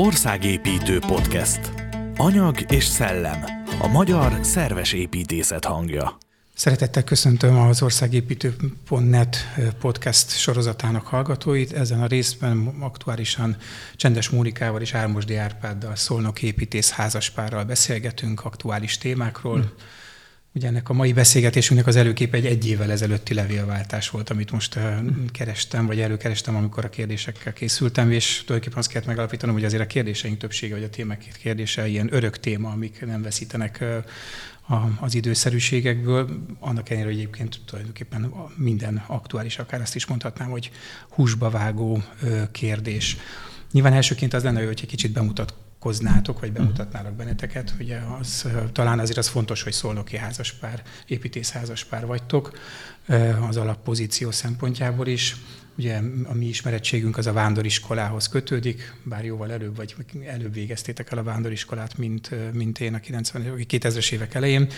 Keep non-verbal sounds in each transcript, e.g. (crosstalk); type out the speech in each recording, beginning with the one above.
Országépítő Podcast. Anyag és szellem. A magyar szerves építészet hangja. Szeretettel köszöntöm az Országépítő.net podcast sorozatának hallgatóit. Ezen a részben aktuálisan Csendes Mónikával és Ármosdi Árpáddal Szolnok építész házaspárral beszélgetünk aktuális témákról. Hmm. Ugye ennek a mai beszélgetésünknek az előkép egy egy évvel ezelőtti levélváltás volt, amit most kerestem, vagy előkerestem, amikor a kérdésekkel készültem, és tulajdonképpen azt kellett megalapítanom, hogy azért a kérdéseink többsége, vagy a témák kérdése ilyen örök téma, amik nem veszítenek az időszerűségekből, annak ellenére, hogy egyébként tulajdonképpen minden aktuális, akár azt is mondhatnám, hogy húsba vágó kérdés. Nyilván elsőként az lenne hogy egy kicsit bemutat koznátok, vagy bemutatnálak benneteket. Ugye az, talán azért az fontos, hogy szolnoki házaspár, építész házaspár vagytok, az alappozíció szempontjából is. Ugye a mi ismerettségünk az a vándoriskolához kötődik, bár jóval előbb, vagy előbb végeztétek el a vándoriskolát, mint, mint én a 90 2000-es évek elején.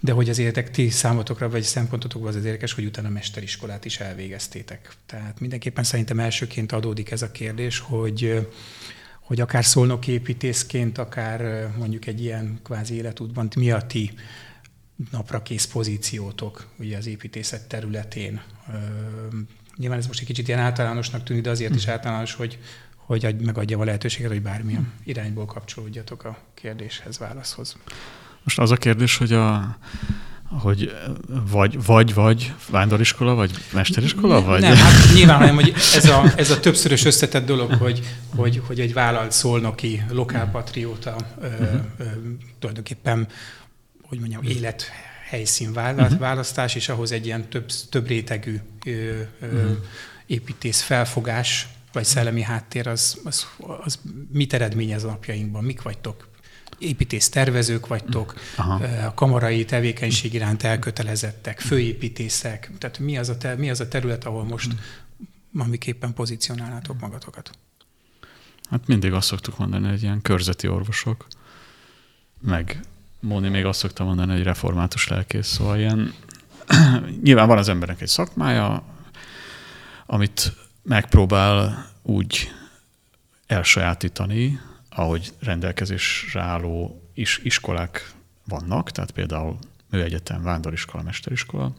De hogy az életek ti számotokra, vagy szempontotokban az az érdekes, hogy utána mesteriskolát is elvégeztétek. Tehát mindenképpen szerintem elsőként adódik ez a kérdés, hogy hogy akár szolnok építészként, akár mondjuk egy ilyen kvázi életútban, mi a ti napra kész pozíciótok ugye az építészet területén. Nyilván ez most egy kicsit ilyen általánosnak tűnik, de azért is hm. általános, hogy, hogy megadja a lehetőséget, hogy bármilyen irányból kapcsolódjatok a kérdéshez, válaszhoz. Most az a kérdés, hogy a, hogy vagy, vagy, vagy vándoriskola, vagy mesteriskola, vagy? Nem, hát (laughs) nyilván, hanem, hogy ez a, ez a többszörös összetett dolog, hogy, hogy, hogy egy vállalt szolnoki lokálpatrióta uh-huh. tulajdonképpen, hogy mondjam, élet helyszín mhm. választás, és ahhoz egy ilyen több, több rétegű ö, ö, uh-huh. építész felfogás, vagy szellemi háttér, az, az, az mit eredményez a napjainkban? Mik vagytok? Építész tervezők vagytok, Aha. a kamarai tevékenység iránt elkötelezettek, főépítészek, tehát mi az a, te, mi az a terület, ahol most mm. amiképpen pozícionálnátok magatokat? Hát mindig azt szoktuk mondani, hogy ilyen körzeti orvosok, meg Móni még azt szokta mondani, hogy református lelkész, szóval ilyen, (clears throat) nyilván van az embernek egy szakmája, amit megpróbál úgy elsajátítani, ahogy rendelkezésre álló is, iskolák vannak, tehát például műegyetem, vándoriskola, mesteriskola.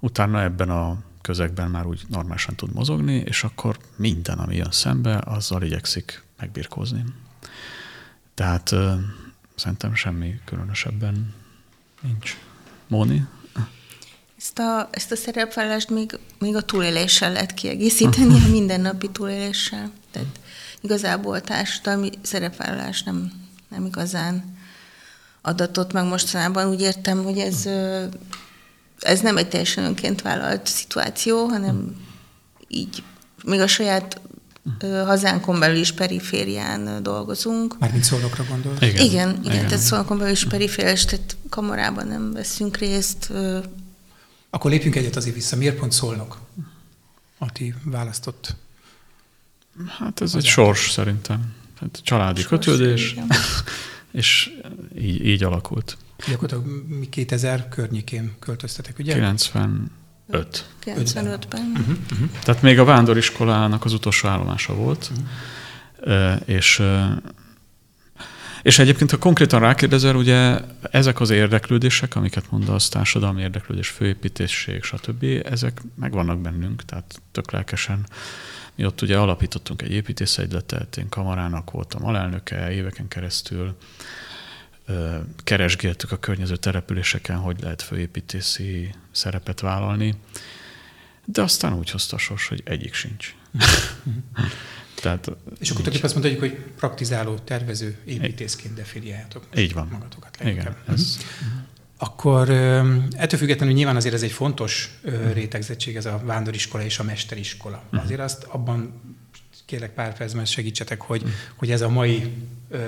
Utána ebben a közegben már úgy normálisan tud mozogni, és akkor minden, ami jön szembe, azzal igyekszik megbirkózni. Tehát uh, szerintem semmi különösebben nincs. Móni? Ezt a, ezt a szerepvállást még, még a túléléssel lehet kiegészíteni, a (laughs) mindennapi túléléssel. Tehát igazából társadalmi szerepvállalás nem, nem igazán adatot meg mostanában. Úgy értem, hogy ez, ez nem egy teljesen önként vállalt szituáció, hanem így még a saját hazánkon belül is periférián dolgozunk. Mármint szólokra gondolsz? Igen, igen, igen, igen. tehát szólokon belül is perifériás, tehát kamarában nem veszünk részt. Akkor lépjünk egyet azért vissza. Miért pont szólnok? A ti választott Hát ez egy sors szerintem. Hát családi sors, kötődés, igen. (laughs) és így, így alakult. Gyakorlatilag 2000 környékén költöztetek, ugye? 95. 95-ben. Uh-huh, uh-huh. Tehát még a vándoriskolának az utolsó állomása volt, uh-huh. és és egyébként, ha konkrétan rákérdezel, ugye ezek az érdeklődések, amiket mondasz, társadalmi érdeklődés, főépítésség, stb., ezek megvannak bennünk, tehát tök lelkesen mi ott ugye alapítottunk egy építészegyletet, én kamarának voltam alelnöke éveken keresztül, keresgéltük a környező településeken, hogy lehet főépítészi szerepet vállalni, de aztán úgy hozta a sors, hogy egyik sincs. (laughs) Tehát, és akkor tulajdonképpen azt mondhatjuk, hogy praktizáló, tervező építészként definiáljátok Így van. magatokat. Igen. Ez, uh-huh akkor ettől függetlenül nyilván azért ez egy fontos rétegzettség, ez a vándoriskola és a mesteriskola. Uh-huh. Azért azt abban kérlek pár percben segítsetek, hogy, uh-huh. hogy ez a mai ö,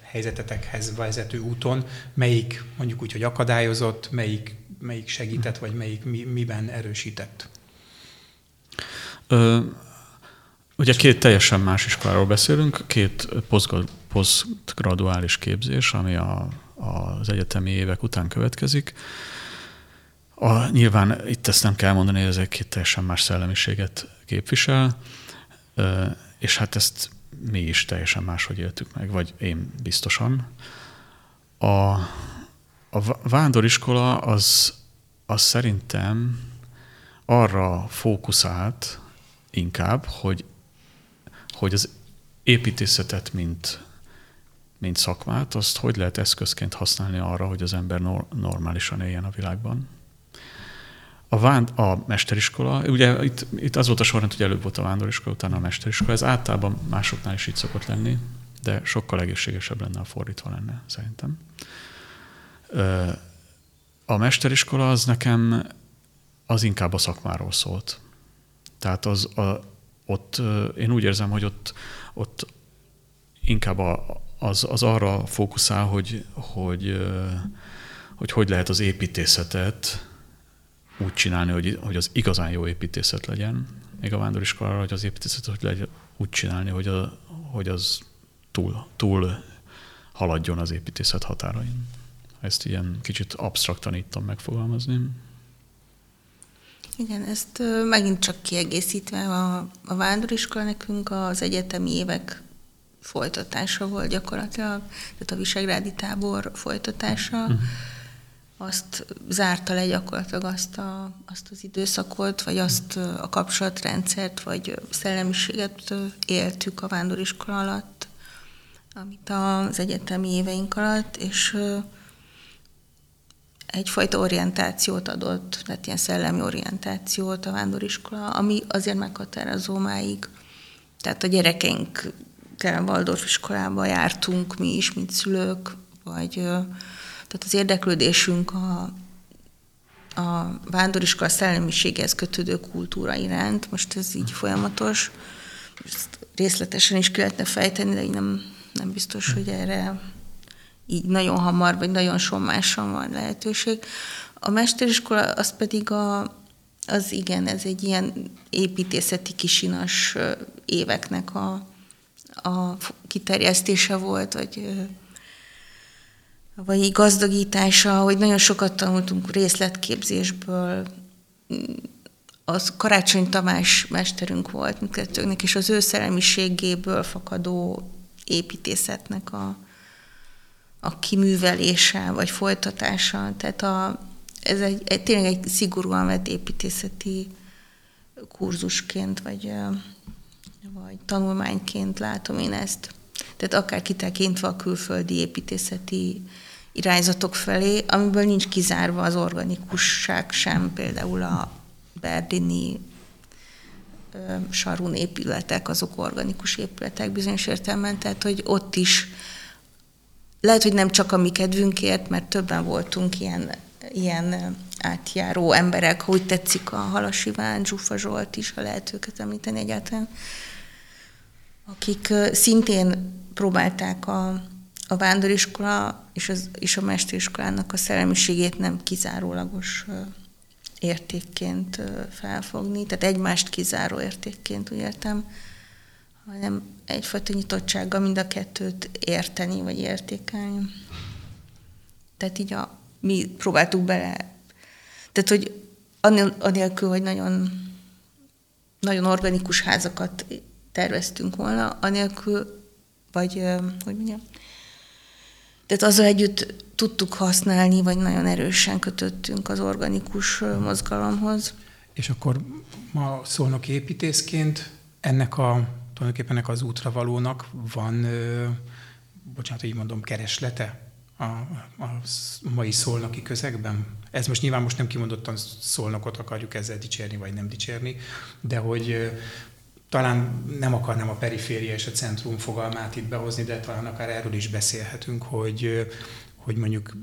helyzetetekhez vezető úton melyik mondjuk úgy, hogy akadályozott, melyik, melyik segített, vagy melyik mi, miben erősített? Ö, ugye két teljesen más iskoláról beszélünk, két posztgraduális képzés, ami a az egyetemi évek után következik. A, nyilván itt ezt nem kell mondani, hogy ez egy két teljesen más szellemiséget képvisel, és hát ezt mi is teljesen máshogy éltük meg, vagy én biztosan. A, a vándoriskola az, az szerintem arra fókuszált inkább, hogy, hogy az építészetet, mint, mint szakmát, azt hogy lehet eszközként használni arra, hogy az ember normálisan éljen a világban. A, vánd, a mesteriskola, ugye itt, itt az volt a sorrend, hogy előbb volt a vándoriskola, utána a mesteriskola, ez általában másoknál is így szokott lenni, de sokkal egészségesebb lenne, ha fordítva lenne, szerintem. A mesteriskola az nekem az inkább a szakmáról szólt. Tehát az, a, ott én úgy érzem, hogy ott, ott inkább a, az, az arra fókuszál, hogy, hogy, hogy hogy lehet az építészetet úgy csinálni, hogy, hogy az igazán jó építészet legyen. Még a vándoriskolára, hogy az építészetet hogy legyen úgy csinálni, hogy, a, hogy az túl, túl haladjon az építészet határain. Ezt ilyen kicsit absztraktan ittam megfogalmazni. Igen, ezt megint csak kiegészítve a, a vándoriskola nekünk az egyetemi évek folytatása volt gyakorlatilag, tehát a Visegrádi tábor folytatása. Uh-huh. Azt zárta le gyakorlatilag azt, a, azt az időszakot, vagy azt a kapcsolatrendszert, vagy szellemiséget éltük a vándoriskola alatt, amit az egyetemi éveink alatt, és egyfajta orientációt adott, tehát ilyen szellemi orientációt a vándoriskola, ami azért meghatározó máig. Tehát a gyerekeink Waldorf iskolába jártunk mi is, mint szülők, vagy tehát az érdeklődésünk a, a vándoriskola szellemiséghez kötődő kultúra iránt, most ez így folyamatos, ezt részletesen is ki lehetne fejteni, de így nem, nem biztos, hogy erre így nagyon hamar, vagy nagyon sommásan van lehetőség. A mesteriskola az pedig a, az igen, ez egy ilyen építészeti kisinas éveknek a, a kiterjesztése volt, vagy, vagy gazdagítása, hogy nagyon sokat tanultunk részletképzésből. Az Karácsony Tamás mesterünk volt mindkettőnknek, és az ő szellemiségéből fakadó építészetnek a, a kiművelése, vagy folytatása. Tehát a, ez egy, egy, tényleg egy szigorúan vett építészeti kurzusként, vagy, vagy tanulmányként látom én ezt. Tehát akár kitekintve a külföldi építészeti irányzatok felé, amiből nincs kizárva az organikusság sem, például a Berdini sarun épületek, azok organikus épületek bizonyos értelemben, tehát hogy ott is lehet, hogy nem csak a mi kedvünkért, mert többen voltunk ilyen, ilyen átjáró emberek, hogy tetszik a Halas Iván, Zsufa Zsolt is, ha lehet őket említeni egyáltalán, akik szintén próbálták a, a vándoriskola és, az, és a mesteriskolának a szellemiségét nem kizárólagos értékként felfogni, tehát egymást kizáró értékként, úgy értem, hanem egyfajta nyitottsággal mind a kettőt érteni, vagy értékelni. Tehát így a, mi próbáltuk bele, tehát hogy anélkül, hogy nagyon, nagyon organikus házakat terveztünk volna, anélkül, vagy hogy mondjam, tehát azzal együtt tudtuk használni, vagy nagyon erősen kötöttünk az organikus mozgalomhoz. És akkor ma szólnak építészként ennek a tulajdonképpen ennek az útravalónak van, bocsánat, így mondom, kereslete a, a mai szolnoki közegben? Ez most nyilván most nem kimondottan szolnokot akarjuk ezzel dicsérni, vagy nem dicsérni, de hogy talán nem akarnám a periféria és a centrum fogalmát itt behozni, de talán akár erről is beszélhetünk, hogy, hogy mondjuk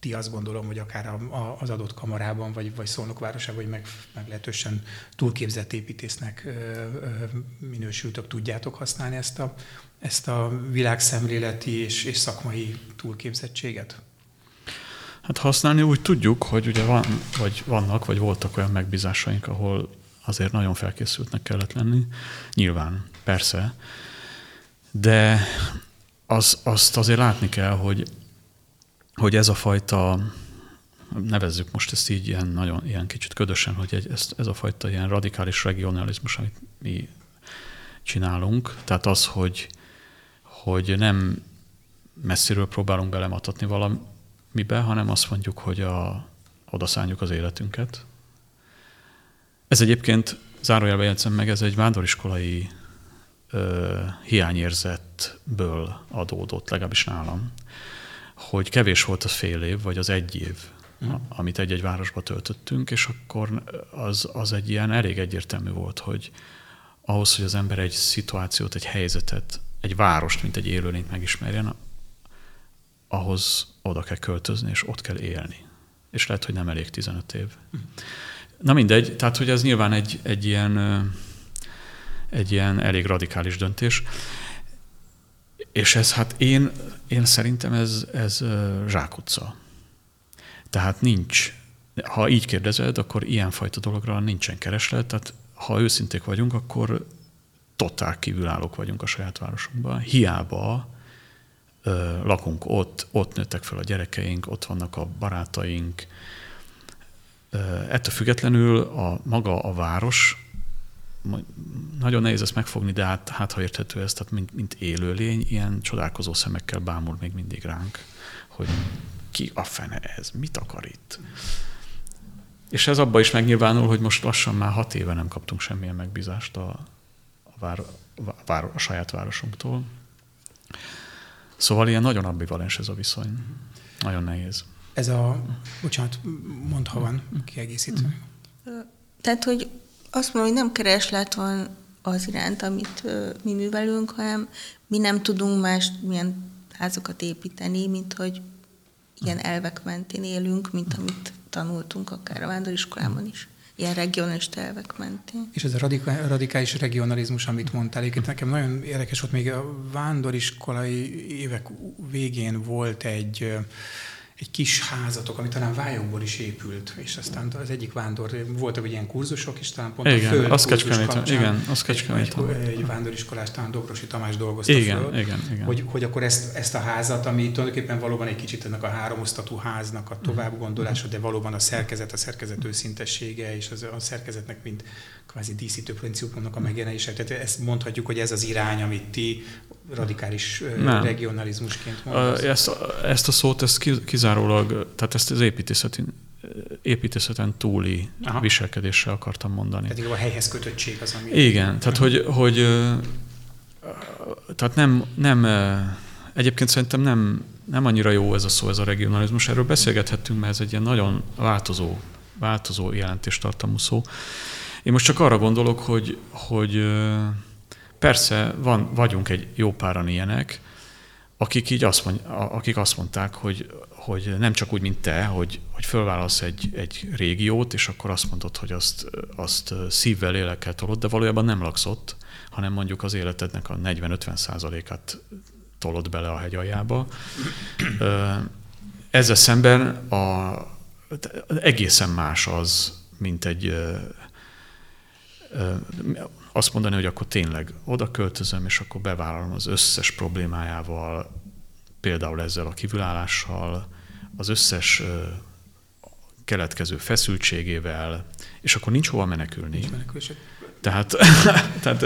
ti azt gondolom, hogy akár a, a, az adott kamarában, vagy, vagy Szolnok városában, vagy meg, meglehetősen túlképzett építésznek ö, ö, minősültök, tudjátok használni ezt a, ezt a világszemléleti és, és szakmai túlképzettséget? Hát használni úgy tudjuk, hogy ugye van, vagy vannak, vagy voltak olyan megbízásaink, ahol azért nagyon felkészültnek kellett lenni. Nyilván, persze. De az, azt azért látni kell, hogy hogy ez a fajta, nevezzük most ezt így ilyen nagyon ilyen kicsit ködösen, hogy egy, ez, ez a fajta ilyen radikális regionalizmus, amit mi csinálunk, tehát az, hogy, hogy nem messziről próbálunk belematatni valamibe, hanem azt mondjuk, hogy a, odaszálljuk az életünket. Ez egyébként, zárójelben jegyzem meg, ez egy vándoriskolai ö, hiányérzetből adódott, legalábbis nálam, hogy kevés volt az fél év, vagy az egy év, mm. amit egy-egy városba töltöttünk, és akkor az, az egy ilyen elég egyértelmű volt, hogy ahhoz, hogy az ember egy szituációt, egy helyzetet, egy várost, mint egy élőlényt megismerjen, ahhoz oda kell költözni, és ott kell élni. És lehet, hogy nem elég 15 év. Na mindegy, tehát hogy ez nyilván egy, egy, ilyen, egy ilyen elég radikális döntés. És ez hát én, én szerintem ez, ez zsákutca. Tehát nincs, ha így kérdezed, akkor ilyenfajta dologra nincsen kereslet, tehát ha őszinték vagyunk, akkor totál kívülállók vagyunk a saját városunkban. Hiába ö, lakunk ott, ott nőttek fel a gyerekeink, ott vannak a barátaink. Ettől függetlenül a maga a város, nagyon nehéz ezt megfogni, de hát, hát ha érthető ez, tehát mint, mint élőlény, ilyen csodálkozó szemekkel bámul még mindig ránk, hogy ki a fene ez, mit akar itt? És ez abba is megnyilvánul, hogy most lassan már hat éve nem kaptunk semmilyen megbízást a, a, vár, a, vár, a saját városunktól. Szóval ilyen nagyon ambivalens ez a viszony. Nagyon nehéz. Ez a, bocsánat, mond, ha van kiegészítő. Tehát, hogy azt mondom, hogy nem kereslet van az iránt, amit mi művelünk, hanem mi nem tudunk más milyen házakat építeni, mint hogy ilyen elvek mentén élünk, mint amit tanultunk akár a vándoriskolában is ilyen regionális elvek mentén. És ez a radikális regionalizmus, amit mondtál, egyébként nekem nagyon érdekes volt, még a vándoriskolai évek végén volt egy egy kis házatok, ami talán vályokból is épült, és aztán az egyik vándor, voltak ilyen kurzusok, és talán pont igen, a föld az kapcsán, igen, az egy, egy, egy vándoriskolás, talán Dobrosi Tamás dolgozta igen, föl, igen, igen. Hogy, hogy akkor ezt, ezt a házat, ami tulajdonképpen valóban egy kicsit ennek a háromosztatú háznak a tovább gondolása, de valóban a szerkezet, a szerkezet őszintessége, és az, a szerkezetnek, mint kvázi díszítő principumnak a megjelenése. Tehát ezt mondhatjuk, hogy ez az irány, amit ti radikális Nem. regionalizmusként mondasz. Ezt, ezt a szót ezt kizárólag, tehát ezt az építészeti építészeten túli Aha. viselkedéssel akartam mondani. Tehát a helyhez kötöttség az, ami... Igen, tehát hogy, hogy tehát nem, nem egyébként szerintem nem, nem annyira jó ez a szó, ez a regionalizmus. Erről beszélgethettünk, mert ez egy ilyen nagyon változó, változó jelentéstartamú szó. Én most csak arra gondolok, hogy, hogy persze van, vagyunk egy jó páran ilyenek, akik így azt, mond, akik azt mondták, hogy, hogy nem csak úgy, mint te, hogy, hogy fölválasz egy, egy régiót, és akkor azt mondod, hogy azt, azt szívvel, lélekkel tolod, de valójában nem laksz ott, hanem mondjuk az életednek a 40-50 százalékát tolod bele a hegy aljába. Ezzel szemben a, egészen más az, mint egy azt mondani, hogy akkor tényleg oda költözöm, és akkor bevállalom az összes problémájával, például ezzel a kívülállással, az összes keletkező feszültségével, és akkor nincs hova menekülni. Nincs menekülés. Tehát, (laughs) tehát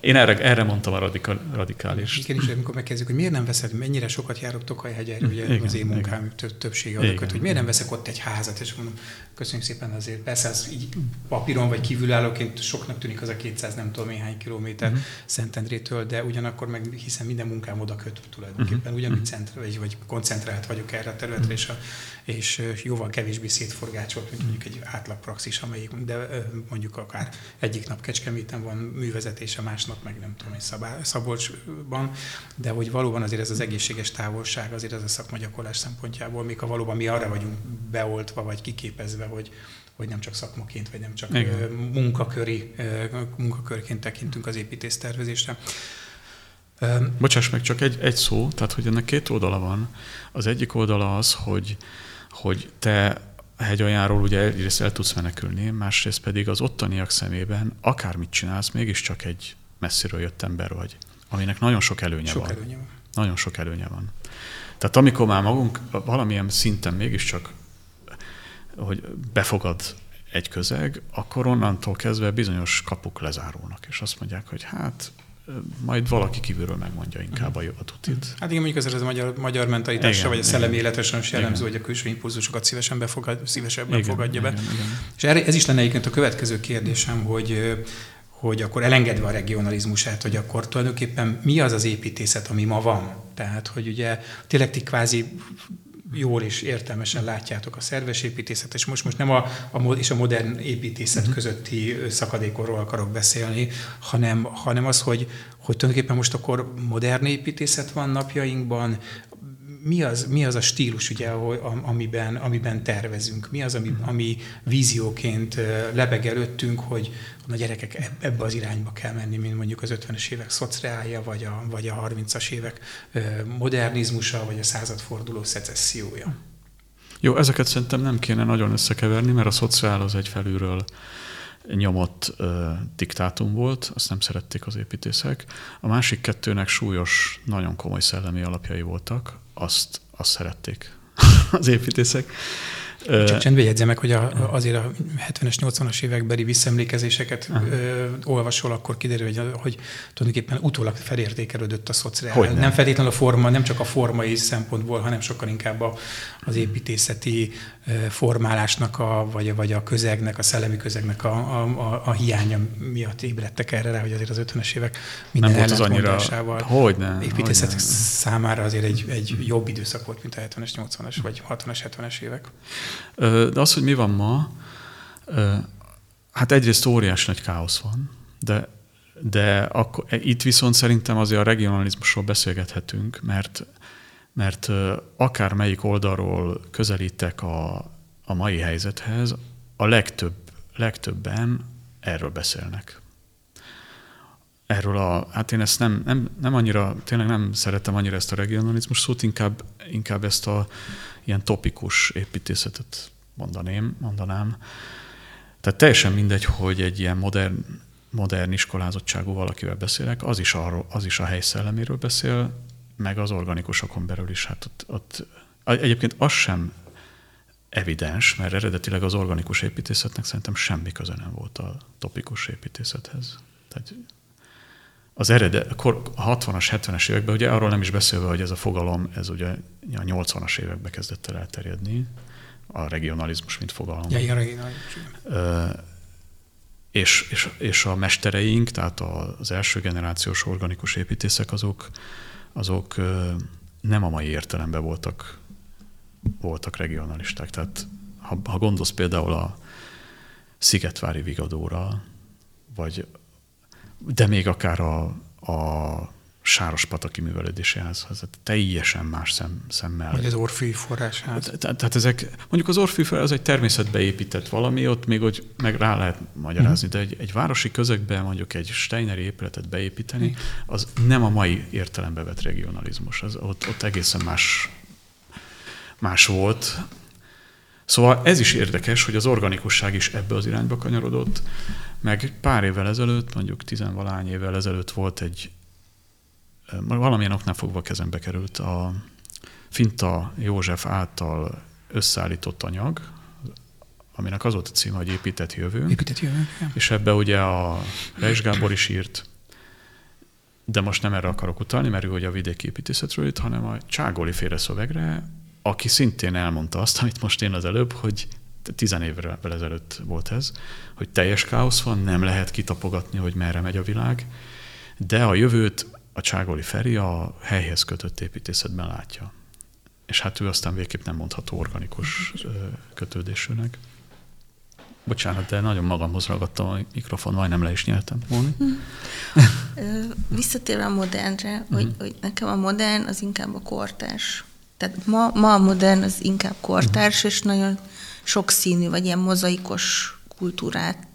én erre, erre mondtam a radikál, radikális. Igen, és amikor megkezdjük, hogy miért nem veszed, mennyire sokat járok Tokajhegyre, ugye igen, az én munkám több, többsége adatot, hogy miért nem veszek ott egy házat, és mondom, köszönjük szépen azért. Persze az így papíron vagy kívülállóként soknak tűnik az a 200 nem tudom néhány kilométer uh-huh. Szentendrétől, de ugyanakkor meg hiszen minden munkám oda köt tulajdonképpen, uh-huh. ugyanúgy uh-huh. centra, vagy, vagy koncentrált vagyok erre a területre, uh-huh. és, a, és jóval kevésbé szétforgácsolt, mint mondjuk egy átlag praxis, amelyik, de mondjuk akár egyik nap Kecskeméten van művezetése, másnap meg nem tudom, egy Szabolcsban, de hogy valóban azért ez az egészséges távolság azért ez a szakmagyakorlás szempontjából, még ha valóban mi arra vagyunk beoltva vagy kiképezve, hogy, hogy nem csak szakmaként, vagy nem csak Igen. munkaköri, munkakörként tekintünk az építésztervezésre. Bocsáss meg, csak egy, egy szó, tehát hogy ennek két oldala van. Az egyik oldala az, hogy, hogy te hegyaljáról ugye egyrészt el tudsz menekülni, másrészt pedig az ottaniak szemében akármit csinálsz, mégiscsak egy messziről jött ember vagy, aminek nagyon sok előnye sok van. Előnye van. Nagyon sok előnye van. Tehát amikor már magunk valamilyen szinten mégiscsak, hogy befogad egy közeg, akkor onnantól kezdve bizonyos kapuk lezárulnak, és azt mondják, hogy hát majd valaki kívülről megmondja inkább a, a tutit. Hát igen, mondjuk ez a magyar, magyar mentalitásra, vagy a szellemi életesen jellemző, hogy a külső impulzusokat szívesen befogad, szívesebben igen, fogadja be. Igen, igen. És erre, ez is lenne egyébként a következő kérdésem, hogy hogy akkor elengedve a regionalizmusát, hogy akkor tulajdonképpen mi az az építészet, ami ma van. Tehát, hogy ugye tényleg ti kvázi jól és értelmesen látjátok a szerves építészet, és most, most nem a, a, és a modern építészet uh-huh. közötti szakadékorról akarok beszélni, hanem, hanem az, hogy, hogy tulajdonképpen most akkor modern építészet van napjainkban, mi az, mi az a stílus, ugye, amiben, amiben tervezünk? Mi az, ami, mhm. ami vízióként lebeg előttünk, hogy a gyerekek ebbe az irányba kell menni, mint mondjuk az 50-es évek szociálja, vagy a, vagy a 30-as évek modernizmusa, vagy a századforduló szecessziója? Jó, ezeket szerintem nem kéne nagyon összekeverni, mert a szociál az egy felülről nyomott ö, diktátum volt, azt nem szerették az építészek. A másik kettőnek súlyos, nagyon komoly szellemi alapjai voltak, azt, azt szerették (laughs) az építészek. Csak csendbe jegyzem meg, hogy a, azért a 70-es, 80-as évekbeli visszaemlékezéseket ö, olvasol, akkor kiderül, hogy, hogy tulajdonképpen utólag felértékelődött a szociál. Nem. nem feltétlenül a forma, nem csak a formai szempontból, hanem sokkal inkább a, az építészeti formálásnak, a, vagy, vagy a közegnek, a szellemi közegnek a, a, a hiánya miatt ébredtek erre rá, hogy azért az 50-es évek minden nem volt az annyira, hogy ne, építészet hogy számára azért egy, egy jobb időszak volt, mint a 70-es, 80-as vagy 60-as, 70-es évek. De az, hogy mi van ma, hát egyrészt óriás nagy káosz van, de, de akkor, itt viszont szerintem azért a regionalizmusról beszélgethetünk, mert mert akár melyik oldalról közelítek a, a mai helyzethez, a legtöbb, legtöbben erről beszélnek. Erről a, hát én ezt nem, nem, nem annyira, tényleg nem szeretem annyira ezt a regionalizmus szót, inkább, inkább ezt a ilyen topikus építészetet mondaném, mondanám. Tehát teljesen mindegy, hogy egy ilyen modern, modern iskolázottságú valakivel beszélek, az is, arról, az is a helyszelleméről beszél, meg az organikusokon belül is. Hát ott, ott, egyébként az sem evidens, mert eredetileg az organikus építészetnek szerintem semmi köze nem volt a topikus építészethez. Tehát az eredet, a 60-as, 70-es években, ugye arról nem is beszélve, hogy ez a fogalom, ez ugye a 80-as években kezdett el elterjedni, a regionalizmus, mint fogalom. Ja, igen, regionalizmus. És, és, és a mestereink, tehát az első generációs organikus építészek, azok, azok nem a mai értelemben voltak, voltak regionalisták. Tehát ha, ha gondolsz például a Szigetvári Vigadóra, vagy de még akár a, a Sárospataki művelődési házhoz, tehát teljesen más szem, szemmel. Vagy az Orfű forrásház. Tehát, tehát ezek, mondjuk az Orfű az egy természetbe épített valami, ott még hogy meg rá lehet magyarázni, uh-huh. de egy, egy városi közegben mondjuk egy Steineri épületet beépíteni, az nem a mai értelembe vett regionalizmus, az, ott, ott egészen más, más volt. Szóval ez is érdekes, hogy az organikusság is ebbe az irányba kanyarodott, meg pár évvel ezelőtt, mondjuk tizenvalány évvel ezelőtt volt egy, valamilyen oknál fogva kezembe került a Finta József által összeállított anyag, aminek az volt a címe, hogy Épített jövőnk. Épített jövőnk, ja. És ebbe ugye a Reis Gábor is írt, de most nem erre akarok utalni, mert ő ugye a vidéki építészetről írt, hanem a Cságoli féle szövegre, aki szintén elmondta azt, amit most én az előbb, hogy tizen évvel ezelőtt volt ez, hogy teljes káosz van, nem lehet kitapogatni, hogy merre megy a világ, de a jövőt a Cságoli Feri a helyhez kötött építészetben látja. És hát ő aztán végképp nem mondható organikus kötődésűnek. Bocsánat, de nagyon magamhoz ragadtam a mikrofon, majdnem le is nyeltem. Móni? Visszatérve a modernre, mm. hogy, hogy nekem a modern az inkább a kortárs. Tehát ma, ma a modern az inkább kortárs, mm. és nagyon sokszínű, vagy ilyen mozaikos kultúrát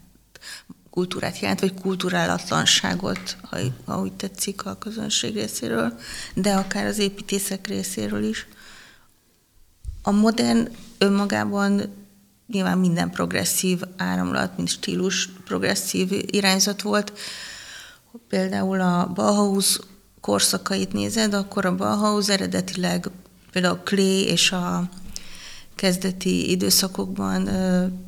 kultúrát jelent, vagy kulturálatlanságot, ha, ha úgy tetszik a közönség részéről, de akár az építészek részéről is. A modern önmagában nyilván minden progresszív áramlat, mint stílus progresszív irányzat volt. Például a Bauhaus korszakait nézed, akkor a Bauhaus eredetileg például a Klee és a kezdeti időszakokban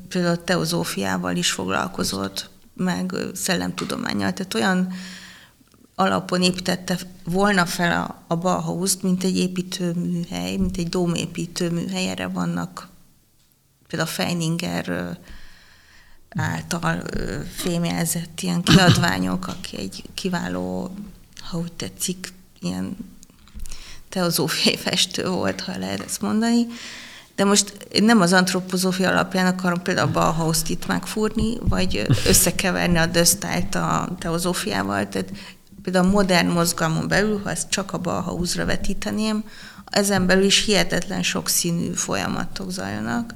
például a teozófiával is foglalkozott, meg szellemtudományjal. Tehát olyan alapon építette volna fel a, a Bauhaus-t, mint egy építőműhely, mint egy dómépítőműhely, erre vannak például a Feininger által fémjelzett ilyen kiadványok, aki egy kiváló, ha úgy tetszik, ilyen teozófiai festő volt, ha lehet ezt mondani. De most én nem az antropozófia alapján akarom például a Bauhaus-t itt megfúrni, vagy összekeverni a dösztájt a teozófiával. Tehát például a modern mozgalmon belül, ha ezt csak a Bauhausra vetíteném, ezen belül is hihetetlen sokszínű folyamatok zajlanak,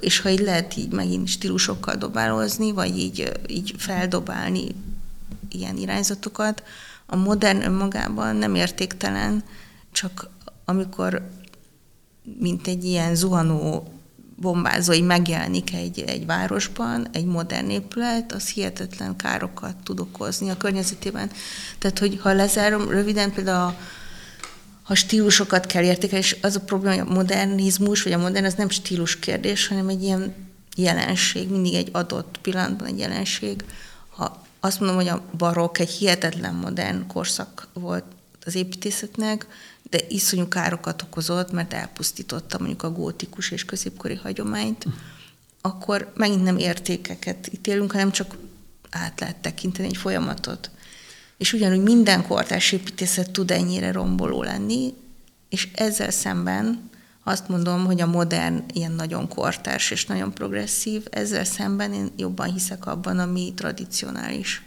és ha így lehet így megint stílusokkal dobálózni, vagy így, így feldobálni ilyen irányzatokat, a modern önmagában nem értéktelen, csak amikor mint egy ilyen zuhanó bombázó, hogy megjelenik egy, egy városban, egy modern épület, az hihetetlen károkat tud okozni a környezetében. Tehát, hogy ha lezárom röviden, például a, ha stílusokat kell értékelni, és az a probléma, hogy a modernizmus, vagy a modern, az nem stílus kérdés, hanem egy ilyen jelenség, mindig egy adott pillanatban egy jelenség. Ha azt mondom, hogy a barokk egy hihetetlen modern korszak volt az építészetnek, de iszonyú károkat okozott, mert elpusztította mondjuk a gótikus és középkori hagyományt, akkor megint nem értékeket ítélünk, hanem csak át lehet tekinteni egy folyamatot. És ugyanúgy minden kortárs építészet tud ennyire romboló lenni, és ezzel szemben azt mondom, hogy a modern ilyen nagyon kortárs és nagyon progresszív, ezzel szemben én jobban hiszek abban, ami tradicionális.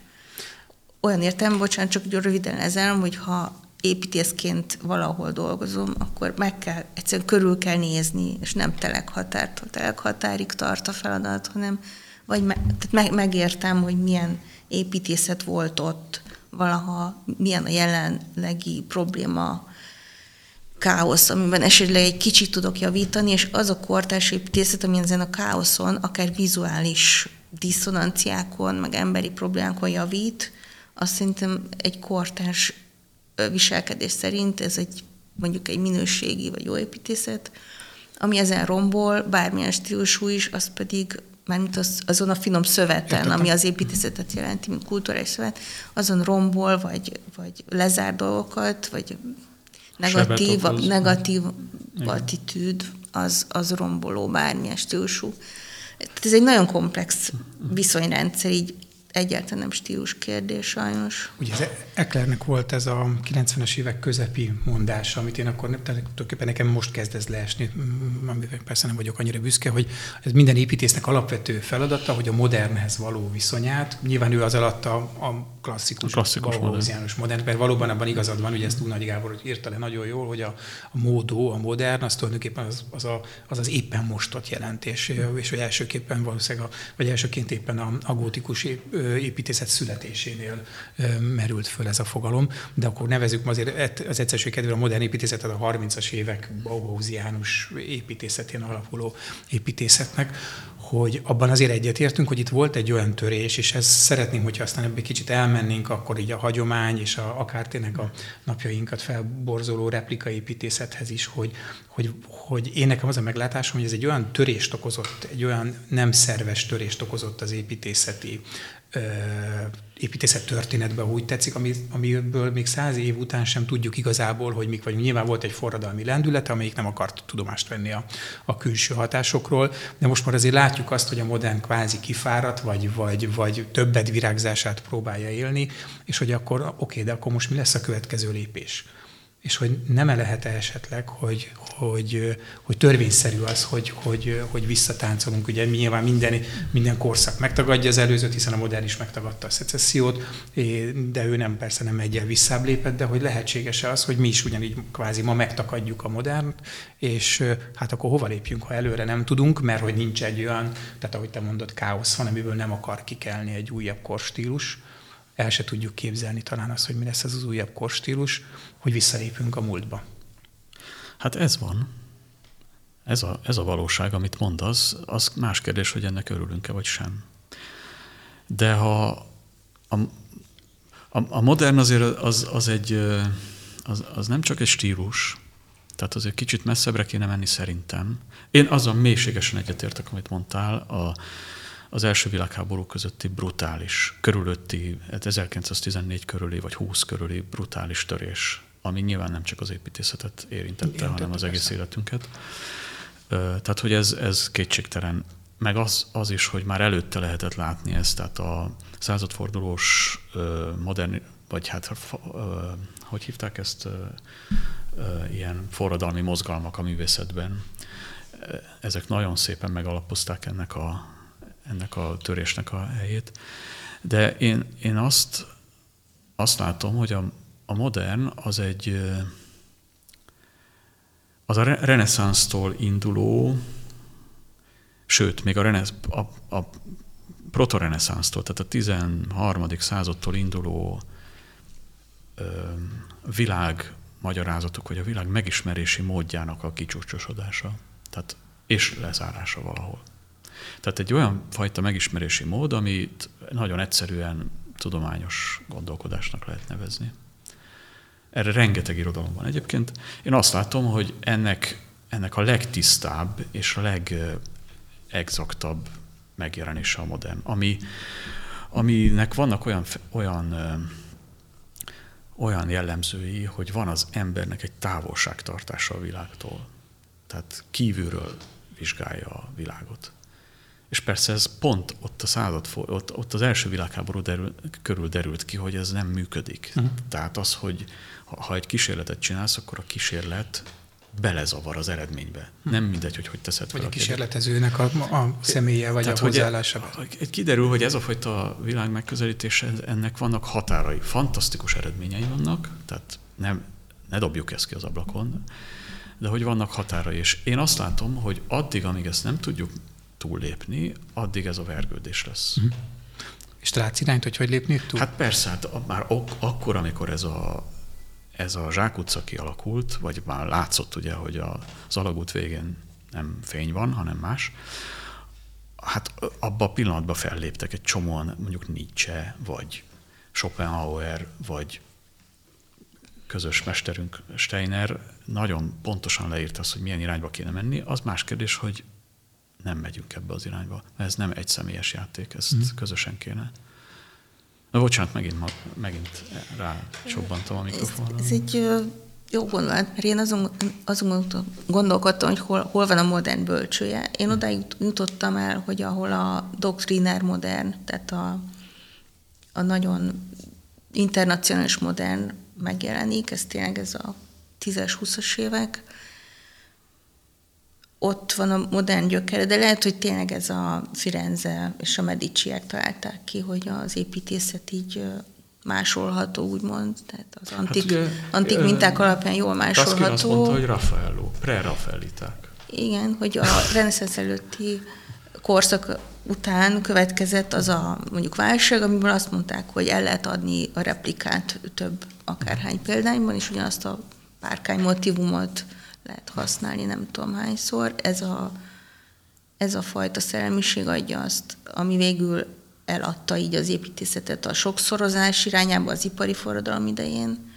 Olyan értem, bocsánat, csak röviden ezen, hogy ha építészként valahol dolgozom, akkor meg kell, egyszerűen körül kell nézni, és nem telekhatártól telekhatárig tart a feladat, hanem vagy me, tehát meg, megértem, hogy milyen építészet volt ott, valaha milyen a jelenlegi probléma, káosz, amiben esetleg egy kicsit tudok javítani, és az a kortárs építészet, ami ezen a káoszon, akár vizuális diszonanciákon, meg emberi problémákon javít, azt szerintem egy kortárs viselkedés szerint ez egy mondjuk egy minőségi vagy jó építészet, ami ezen rombol, bármilyen stílusú is, az pedig mármint az, azon a finom szöveten, Értettem. ami az építészetet jelenti, mint kulturális szövet, azon rombol, vagy, vagy lezár dolgokat, vagy negatív, negatív attitűd, az, az romboló bármilyen stílusú. Tehát ez egy nagyon komplex viszonyrendszer, így egyáltalán nem stílus kérdés sajnos. Ugye az Eklernek volt ez a 90-es évek közepi mondása, amit én akkor nem, tulajdonképpen nekem most kezd ez leesni, amivel persze nem vagyok annyira büszke, hogy ez minden építésznek alapvető feladata, hogy a modernhez való viszonyát, nyilván ő az alatt a, a klasszikus, a klasszikus modern. modern, mert valóban abban igazad van, ugye ezt Nagy Gábor hogy írta le nagyon jól, hogy a, a módó, a modern, az tulajdonképpen az az, a, az, az éppen mostott jelentés, és hogy elsőképpen valószínűleg, a, vagy elsőként éppen a, a gótikus építészet születésénél merült föl ez a fogalom, de akkor nevezük azért az egyszerűség kedvéért a modern építészetet a 30-as évek Bauhausiánus építészetén alapuló építészetnek, hogy abban azért egyetértünk, hogy itt volt egy olyan törés, és ez szeretném, hogyha aztán ebből kicsit elmennénk, akkor így a hagyomány és a, akár tényleg a napjainkat felborzoló replikaépítészethez is, hogy, hogy, hogy én nekem az a meglátásom, hogy ez egy olyan törést okozott, egy olyan nem szerves törést okozott az építészeti építészet történetben, úgy tetszik, ami, amiből még száz év után sem tudjuk igazából, hogy mik vagy. Nyilván volt egy forradalmi lendület, amelyik nem akart tudomást venni a, a külső hatásokról, de most már azért látjuk azt, hogy a modern kvázi kifáradt, vagy, vagy, vagy többet virágzását próbálja élni, és hogy akkor oké, de akkor most mi lesz a következő lépés? És hogy nem -e lehet -e esetleg, hogy, hogy, hogy törvényszerű az, hogy, hogy, hogy visszatáncolunk. Ugye nyilván minden, minden korszak megtagadja az előzőt, hiszen a modern is megtagadta a szecessziót, de ő nem persze nem egyen visszább lépett, de hogy lehetséges-e az, hogy mi is ugyanígy kvázi ma megtakadjuk a modernt, és hát akkor hova lépjünk, ha előre nem tudunk, mert hogy nincs egy olyan, tehát ahogy te mondod, káosz van, amiből nem akar kikelni egy újabb korstílus, el se tudjuk képzelni talán azt, hogy mi lesz ez az újabb korstílus, hogy visszalépünk a múltba. Hát ez van. Ez a, ez a valóság, amit mondasz, az más kérdés, hogy ennek örülünk-e vagy sem. De ha a, a, a modern azért az, az, egy, az, az nem csak egy stílus, tehát azért kicsit messzebbre kéne menni szerintem. Én azon mélységesen egyetértek, amit mondtál, a, az első világháború közötti brutális, körülötti, 1914 hát körüli vagy 20 körüli brutális törés, ami nyilván nem csak az építészetet érintette, Igen, hanem az egész persze. életünket. Tehát, hogy ez, ez kétségtelen. Meg az, az is, hogy már előtte lehetett látni ezt, tehát a századfordulós modern, vagy hát hogy hívták ezt, ilyen forradalmi mozgalmak a művészetben. Ezek nagyon szépen megalapozták ennek a, ennek a törésnek a helyét. De én, én azt, azt látom, hogy a, a modern az egy az a reneszánsztól induló, sőt, még a, renesz, a, a protoreneszánsztól, tehát a 13. századtól induló ö, világ magyarázatok, vagy a világ megismerési módjának a kicsúcsosodása, tehát és lezárása valahol. Tehát egy olyan fajta megismerési mód, amit nagyon egyszerűen tudományos gondolkodásnak lehet nevezni. Erre rengeteg irodalom van egyébként. Én azt látom, hogy ennek, ennek a legtisztább és a legexaktabb megjelenése a modern, ami, aminek vannak olyan, olyan, olyan jellemzői, hogy van az embernek egy távolságtartása a világtól. Tehát kívülről vizsgálja a világot. És persze ez pont ott a század, ott, ott az első világháború derül, körül derült ki, hogy ez nem működik. Uh-huh. Tehát az, hogy ha, egy kísérletet csinálsz, akkor a kísérlet belezavar az eredménybe. Nem mindegy, hogy hogy teszed fel. Vagy a kísérletezőnek a, a személye, vagy Tehát, a hozzáállása. Hogy kiderül, hogy ez a fajta világ megközelítés, ennek vannak határai. Fantasztikus eredményei vannak, tehát nem, ne dobjuk ezt ki az ablakon, de hogy vannak határai. És én azt látom, hogy addig, amíg ezt nem tudjuk túllépni, addig ez a vergődés lesz. Hm. És te látsz irányt, hogy hogy lépni túl? Hát persze, hát már ok, akkor, amikor ez a ez a zsákutca kialakult, vagy már látszott ugye, hogy az alagút végén nem fény van, hanem más, hát abban a pillanatban felléptek egy csomóan, mondjuk Nietzsche, vagy Schopenhauer, vagy közös mesterünk Steiner nagyon pontosan leírta azt, hogy milyen irányba kéne menni. Az más kérdés, hogy nem megyünk ebbe az irányba. Ez nem egy személyes játék, ezt mm. közösen kéne. Na bocsánat, megint, megint rá csobbantam a mikrofonra. Ez, ez egy jó gondolat, mert én azon, azon gondolkodtam, hogy hol, hol van a modern bölcsője. Én oda jutottam el, hogy ahol a doktriner modern, tehát a, a nagyon internacionális modern megjelenik, ez tényleg ez a 10-es, 20-as évek, ott van a modern gyökere, de lehet, hogy tényleg ez a Firenze és a Mediciek találták ki, hogy az építészet így másolható, úgymond, tehát az hát antik, hát ugye, antik minták alapján jól másolható. Azt azt mondta, hogy Raffaello, pre-Raffaeliták. Igen, hogy a (laughs) reneszánsz előtti korszak után következett az a mondjuk válság, amiből azt mondták, hogy el lehet adni a replikát több akárhány példányban, és ugyanazt a párkány motivumot lehet használni nem tudom hányszor. Ez a, ez a fajta szellemiség adja azt, ami végül eladta így az építészetet a sokszorozás irányába az ipari forradalom idején.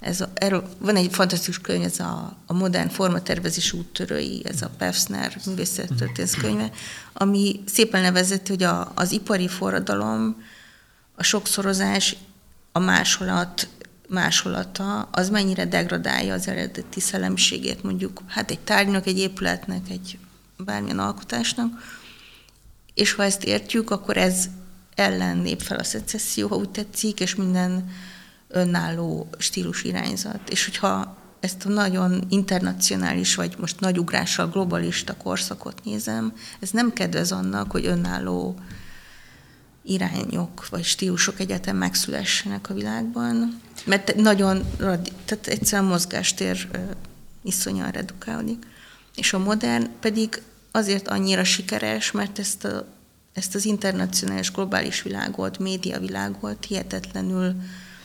Ez a, erről, van egy fantasztikus könyv, ez a, a modern formatervezés úttörői, ez a Pefsner művészettörténsz könyve, ami szépen nevezett, hogy a, az ipari forradalom, a sokszorozás, a másolat másolata, az mennyire degradálja az eredeti szellemiségét, mondjuk hát egy tárgynak, egy épületnek, egy bármilyen alkotásnak, és ha ezt értjük, akkor ez ellen lép fel a szecesszió, ha úgy tetszik, és minden önálló stílus irányzat. És hogyha ezt a nagyon internacionális, vagy most nagy ugrással globalista korszakot nézem, ez nem kedvez annak, hogy önálló irányok vagy stílusok egyetem megszülessenek a világban, mert nagyon, tehát egyszerűen mozgástér iszonyan redukálódik. És a modern pedig azért annyira sikeres, mert ezt, a, ezt az internacionális globális világot, média világot hihetetlenül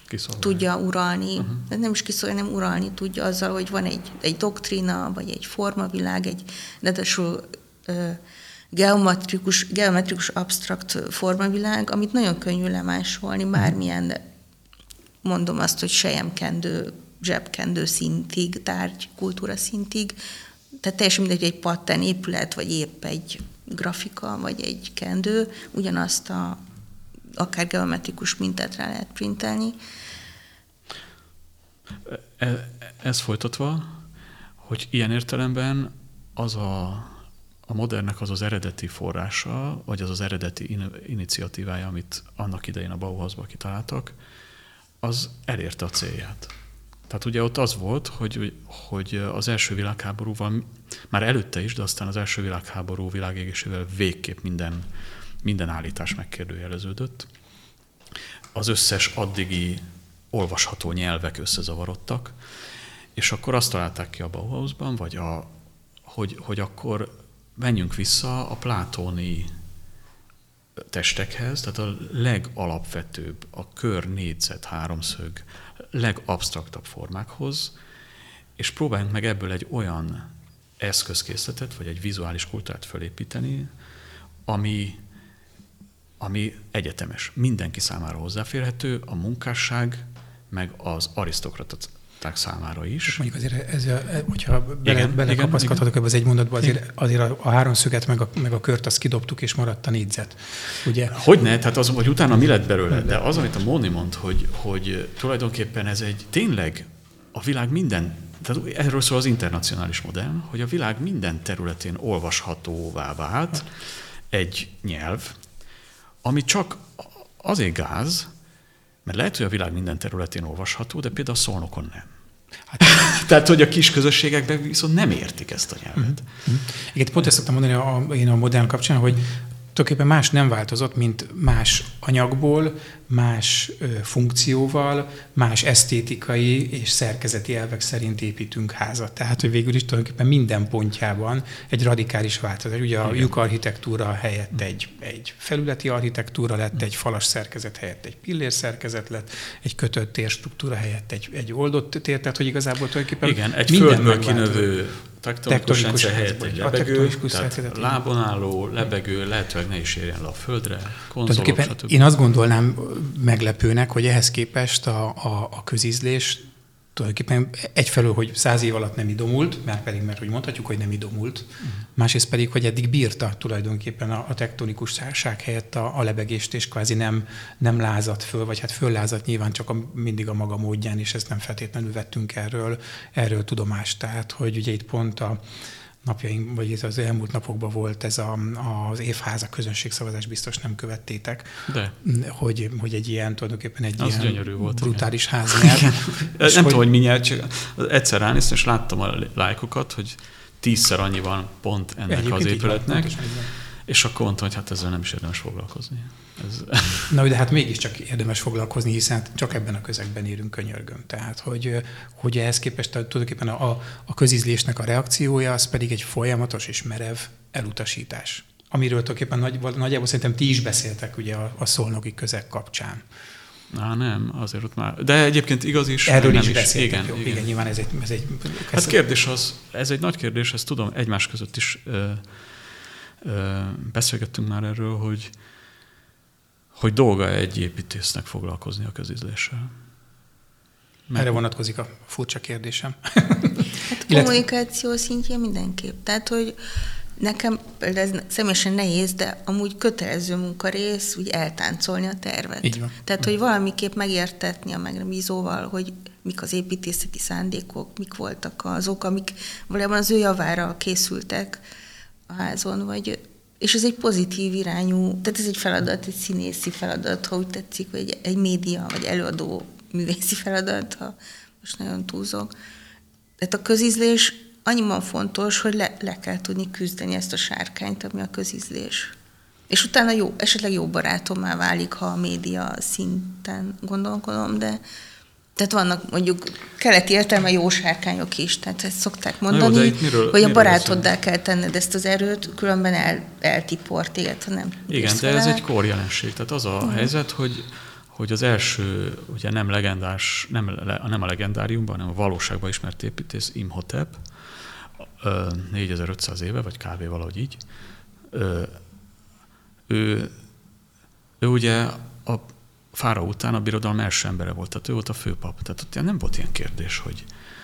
kiszolgálni. tudja uralni. Uh-huh. Nem is kiszolgálni, nem uralni tudja azzal, hogy van egy, egy doktrina, vagy egy formavilág, egy ráadásul geometrikus, geometrikus abstrakt formavilág, amit nagyon könnyű lemásolni bármilyen, mondom azt, hogy sejemkendő, zsebkendő szintig, tárgy, kultúra szintig, tehát teljesen mindegy, egy patten épület, vagy épp egy grafika, vagy egy kendő, ugyanazt a akár geometrikus mintát rá lehet printelni. E, ez folytatva, hogy ilyen értelemben az a, a modernnek az az eredeti forrása, vagy az az eredeti in, iniciatívája, amit annak idején a Bauhausban kitaláltak, az elérte a célját. Tehát ugye ott az volt, hogy, hogy az első világháborúval, már előtte is, de aztán az első világháború világégésével végképp minden, minden állítás megkérdőjeleződött. Az összes addigi olvasható nyelvek összezavarodtak, és akkor azt találták ki a Bauhausban, vagy a, hogy, hogy akkor menjünk vissza a plátóni testekhez, tehát a legalapvetőbb, a kör, négyzet, háromszög, legabsztraktabb formákhoz, és próbáljunk meg ebből egy olyan eszközkészletet, vagy egy vizuális kultúrát fölépíteni, ami, ami egyetemes, mindenki számára hozzáférhető, a munkásság, meg az arisztokraták számára is. Mondjuk azért, ez, hogyha bele, igen, belekapaszkodhatok ebbe az egy mondatba, azért, azért a, a háromszöget meg a, meg a kört azt kidobtuk, és maradt a négyzet. Ugye? Hogyne, tehát az, hogy utána mi lett belőle, de az, amit a Móni mond, hogy, hogy tulajdonképpen ez egy tényleg a világ minden tehát erről szól az internacionális modell, hogy a világ minden területén olvashatóvá vált egy nyelv, ami csak azért gáz, mert lehet, hogy a világ minden területén olvasható, de például a szolnokon nem. Hát, (laughs) Tehát, hogy a kis közösségekben viszont nem értik ezt a nyelvet. Mm-hmm. Igen, pont ezt szoktam mondani a, én a modern kapcsán, hogy tulajdonképpen más nem változott, mint más anyagból, más ö, funkcióval, más esztétikai és szerkezeti elvek szerint építünk házat. Tehát, hogy végül is tulajdonképpen minden pontjában egy radikális változás. Ugye a lyuk architektúra helyett egy, egy felületi architektúra lett, egy falas szerkezet helyett egy pillér szerkezet lett, egy kötött térstruktúra helyett egy, egy oldott tér, tehát hogy igazából tulajdonképpen Igen, egy földből kinövő tektonikus rendszer helyett egy lebegő, tehát lábon álló, lebegő, lehetőleg ne is érjen le a földre, konzolok, Én azt gondolnám meglepőnek, hogy ehhez képest a, a, a közízlés tulajdonképpen egyfelől, hogy száz év alatt nem idomult, már pedig, mert hogy mondhatjuk, hogy nem idomult, uh-huh. másrészt pedig, hogy eddig bírta tulajdonképpen a, a tektonikus szárság helyett a, a lebegést, és kvázi nem, nem lázadt föl, vagy hát föllázadt nyilván csak a, mindig a maga módján, és ezt nem feltétlenül vettünk erről, erről tudomást. Tehát, hogy ugye itt pont a, napjaink, vagy ez az elmúlt napokban volt ez a, az évháza közönségszavazás, biztos nem követtétek. De. Hogy, hogy egy ilyen, tulajdonképpen egy az ilyen volt, brutális igen. ház nyert. nem hogy... tudom, hogy mi nyert, csak egyszer ránéztem, és láttam a lájkokat, hogy tízszer annyi van pont ennek Egyébként az épületnek. Van, és akkor mondtam, hogy hát ezzel nem is érdemes foglalkozni. Ez... Na, de hát mégiscsak érdemes foglalkozni, hiszen csak ebben a közegben érünk könyörgöm. Tehát, hogy, hogy ehhez képest tulajdonképpen a, a közízlésnek a reakciója, az pedig egy folyamatos és merev elutasítás. Amiről tulajdonképpen nagy, nagyjából szerintem ti is beszéltek ugye a, a szolnoki közeg kapcsán. Á, nem, azért ott már. De egyébként igaz is. Erről nem is, is beszéltek, igen, jó, igen. igen, nyilván ez egy... Ez egy hát kérdés az, ez egy nagy kérdés, ezt tudom, egymás között is ö, ö, beszélgettünk már erről, hogy, hogy dolga egy építésznek foglalkozni a közizléssel. Mert... Erre vonatkozik a furcsa kérdésem. Hát kommunikáció szintjén mindenképp. Tehát, hogy nekem ez személyesen nehéz, de amúgy kötelező munkarész úgy eltáncolni a tervet. Így van. Tehát, hogy valamiképp megértetni a megbízóval, hogy mik az építészeti szándékok, mik voltak azok, amik valójában az ő javára készültek a házon, vagy és ez egy pozitív irányú, tehát ez egy feladat, egy színészi feladat, ha úgy tetszik, vagy egy, egy média, vagy előadó művészi feladat, ha most nagyon túlzok. Tehát a közízlés annyiban fontos, hogy le, le kell tudni küzdeni ezt a sárkányt, ami a közízlés. És utána jó, esetleg jó barátommá válik, ha a média szinten gondolkodom, de tehát vannak mondjuk keleti értelme jó sárkányok is, tehát ezt szokták mondani, jó, miről, hogy a barátoddá kell tenned ezt az erőt, különben el, eltipor téged, ha nem. Igen, de ez egy korjelenség. Tehát az a uh-huh. helyzet, hogy hogy az első, ugye nem legendás, nem, nem a legendáriumban, hanem a valóságban ismert építész Imhotep, 4500 éve, vagy kb. valahogy így, ő, ő ugye a Fára után a birodalom első embere volt, tehát ő volt a főpap. Tehát ott nem volt ilyen kérdés, hogy,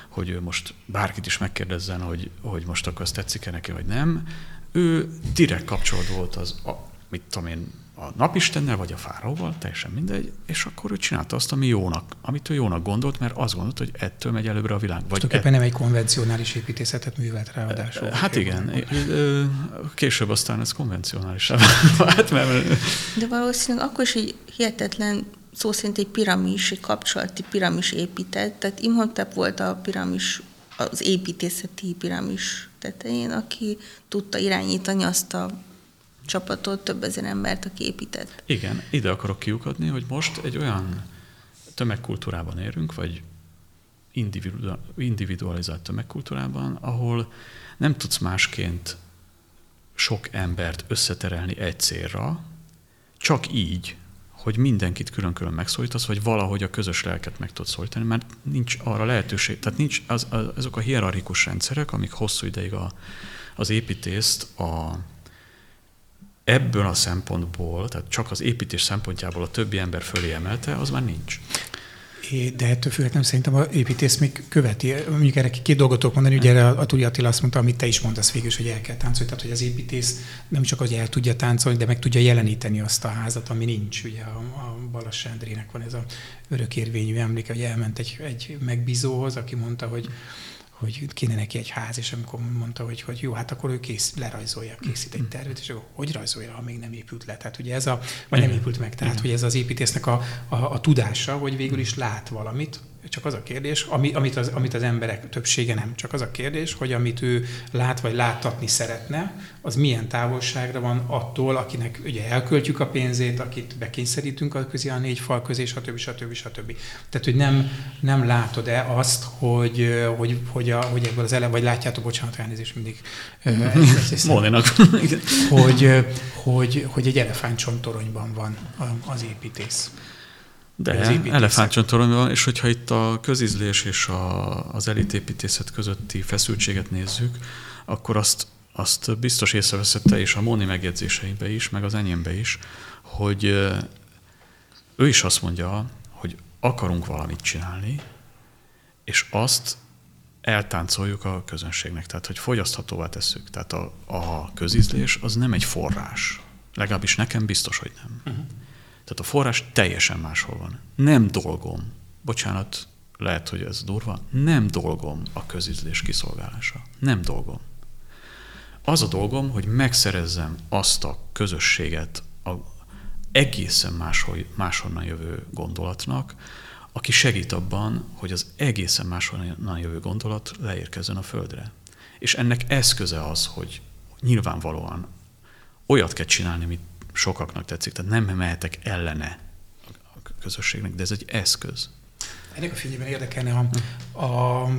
hogy ő most bárkit is megkérdezzen, hogy, hogy most akkor azt tetszik-e neki, vagy nem. ő direkt kapcsolat volt az, a, mit tudom én, a napistennel, vagy a fáraóval, teljesen mindegy, és akkor ő csinálta azt, ami jónak, amit ő jónak gondolt, mert azt gondolt, hogy ettől megy előbbre a világ. Vagy et... nem egy konvencionális építészetet művelt ráadásul. Hát igen, később aztán ez konvencionális (laughs) vált, mert... De valószínűleg akkor is egy hihetetlen szó szerint egy piramis, egy kapcsolati piramis épített, tehát Imhotep volt a piramis, az építészeti piramis tetején, aki tudta irányítani azt a csapatot, több ezer embert, aki épített. Igen, ide akarok kiukadni, hogy most egy olyan tömegkultúrában érünk, vagy individualizált tömegkultúrában, ahol nem tudsz másként sok embert összeterelni egy célra, csak így, hogy mindenkit külön-külön megszólítasz, vagy valahogy a közös lelket meg tudsz szólítani, mert nincs arra lehetőség. Tehát nincs az, az, azok a hierarchikus rendszerek, amik hosszú ideig a, az építészt a, ebből a szempontból, tehát csak az építés szempontjából a többi ember fölé emelte, az már nincs. De ettől függetlenül szerintem a építész még követi. Mondjuk erre két dolgot tudok mondani, ugye erre a Turi Attila azt mondta, amit te is mondasz végül, hogy el kell táncolni. Tehát, hogy az építész nem csak hogy el tudja táncolni, de meg tudja jeleníteni azt a házat, ami nincs. Ugye a, a Balas Sándrének van ez a örökérvényű emléke, hogy elment egy, egy megbízóhoz, aki mondta, hogy hogy kéne neki egy ház, és amikor mondta, hogy, hogy jó, hát akkor ő kész, lerajzolja, készít egy tervet, és akkor hogy rajzolja, ha még nem épült le? Tehát ugye ez a, vagy nem épült meg, tehát hogy ez az építésznek a, a, a tudása, hogy végül is lát valamit, csak az a kérdés, ami, amit, az, amit az emberek többsége nem, csak az a kérdés, hogy amit ő lát vagy láttatni szeretne, az milyen távolságra van attól, akinek ugye elköltjük a pénzét, akit bekényszerítünk a közé a négy fal közé, stb. stb. stb. Tehát, hogy nem, nem látod-e azt, hogy, hogy, hogy, a, hogy ebből az ele, vagy látjátok, bocsánat, elnézést mindig. (laughs) Móninak. hogy, hogy, hogy egy elefántcsontoronyban van az építész. De elefántcsontorony van, és hogyha itt a közizlés és a, az elitépítészet közötti feszültséget nézzük, akkor azt, azt biztos észreveszette, és a Móni megjegyzéseibe is, meg az enyémbe is, hogy ő is azt mondja, hogy akarunk valamit csinálni, és azt eltáncoljuk a közönségnek, tehát hogy fogyaszthatóvá tesszük. Tehát a, a közizlés az nem egy forrás. Legalábbis nekem biztos, hogy nem. Uh-huh. Tehát a forrás teljesen máshol van. Nem dolgom, bocsánat, lehet, hogy ez durva, nem dolgom a közizlés kiszolgálása. Nem dolgom. Az a dolgom, hogy megszerezzem azt a közösséget a egészen máshol, máshonnan jövő gondolatnak, aki segít abban, hogy az egészen máshonnan jövő gondolat leérkezzen a földre. És ennek eszköze az, hogy nyilvánvalóan olyat kell csinálni, amit sokaknak tetszik, tehát nem mehetek ellene a közösségnek, de ez egy eszköz. Ennek a fényében érdekelne a, a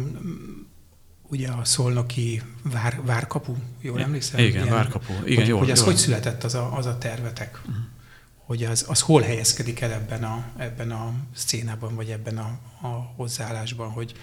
ugye a szolnoki vár, várkapu, jól emlékszem? Igen, Ilyen, várkapu. Igen, hogy, jól, hogy az jól. hogy született az a, az a tervetek? Uh-huh. Hogy az, az hol helyezkedik el ebben a, ebben a szcénában, vagy ebben a, a hozzáállásban, hogy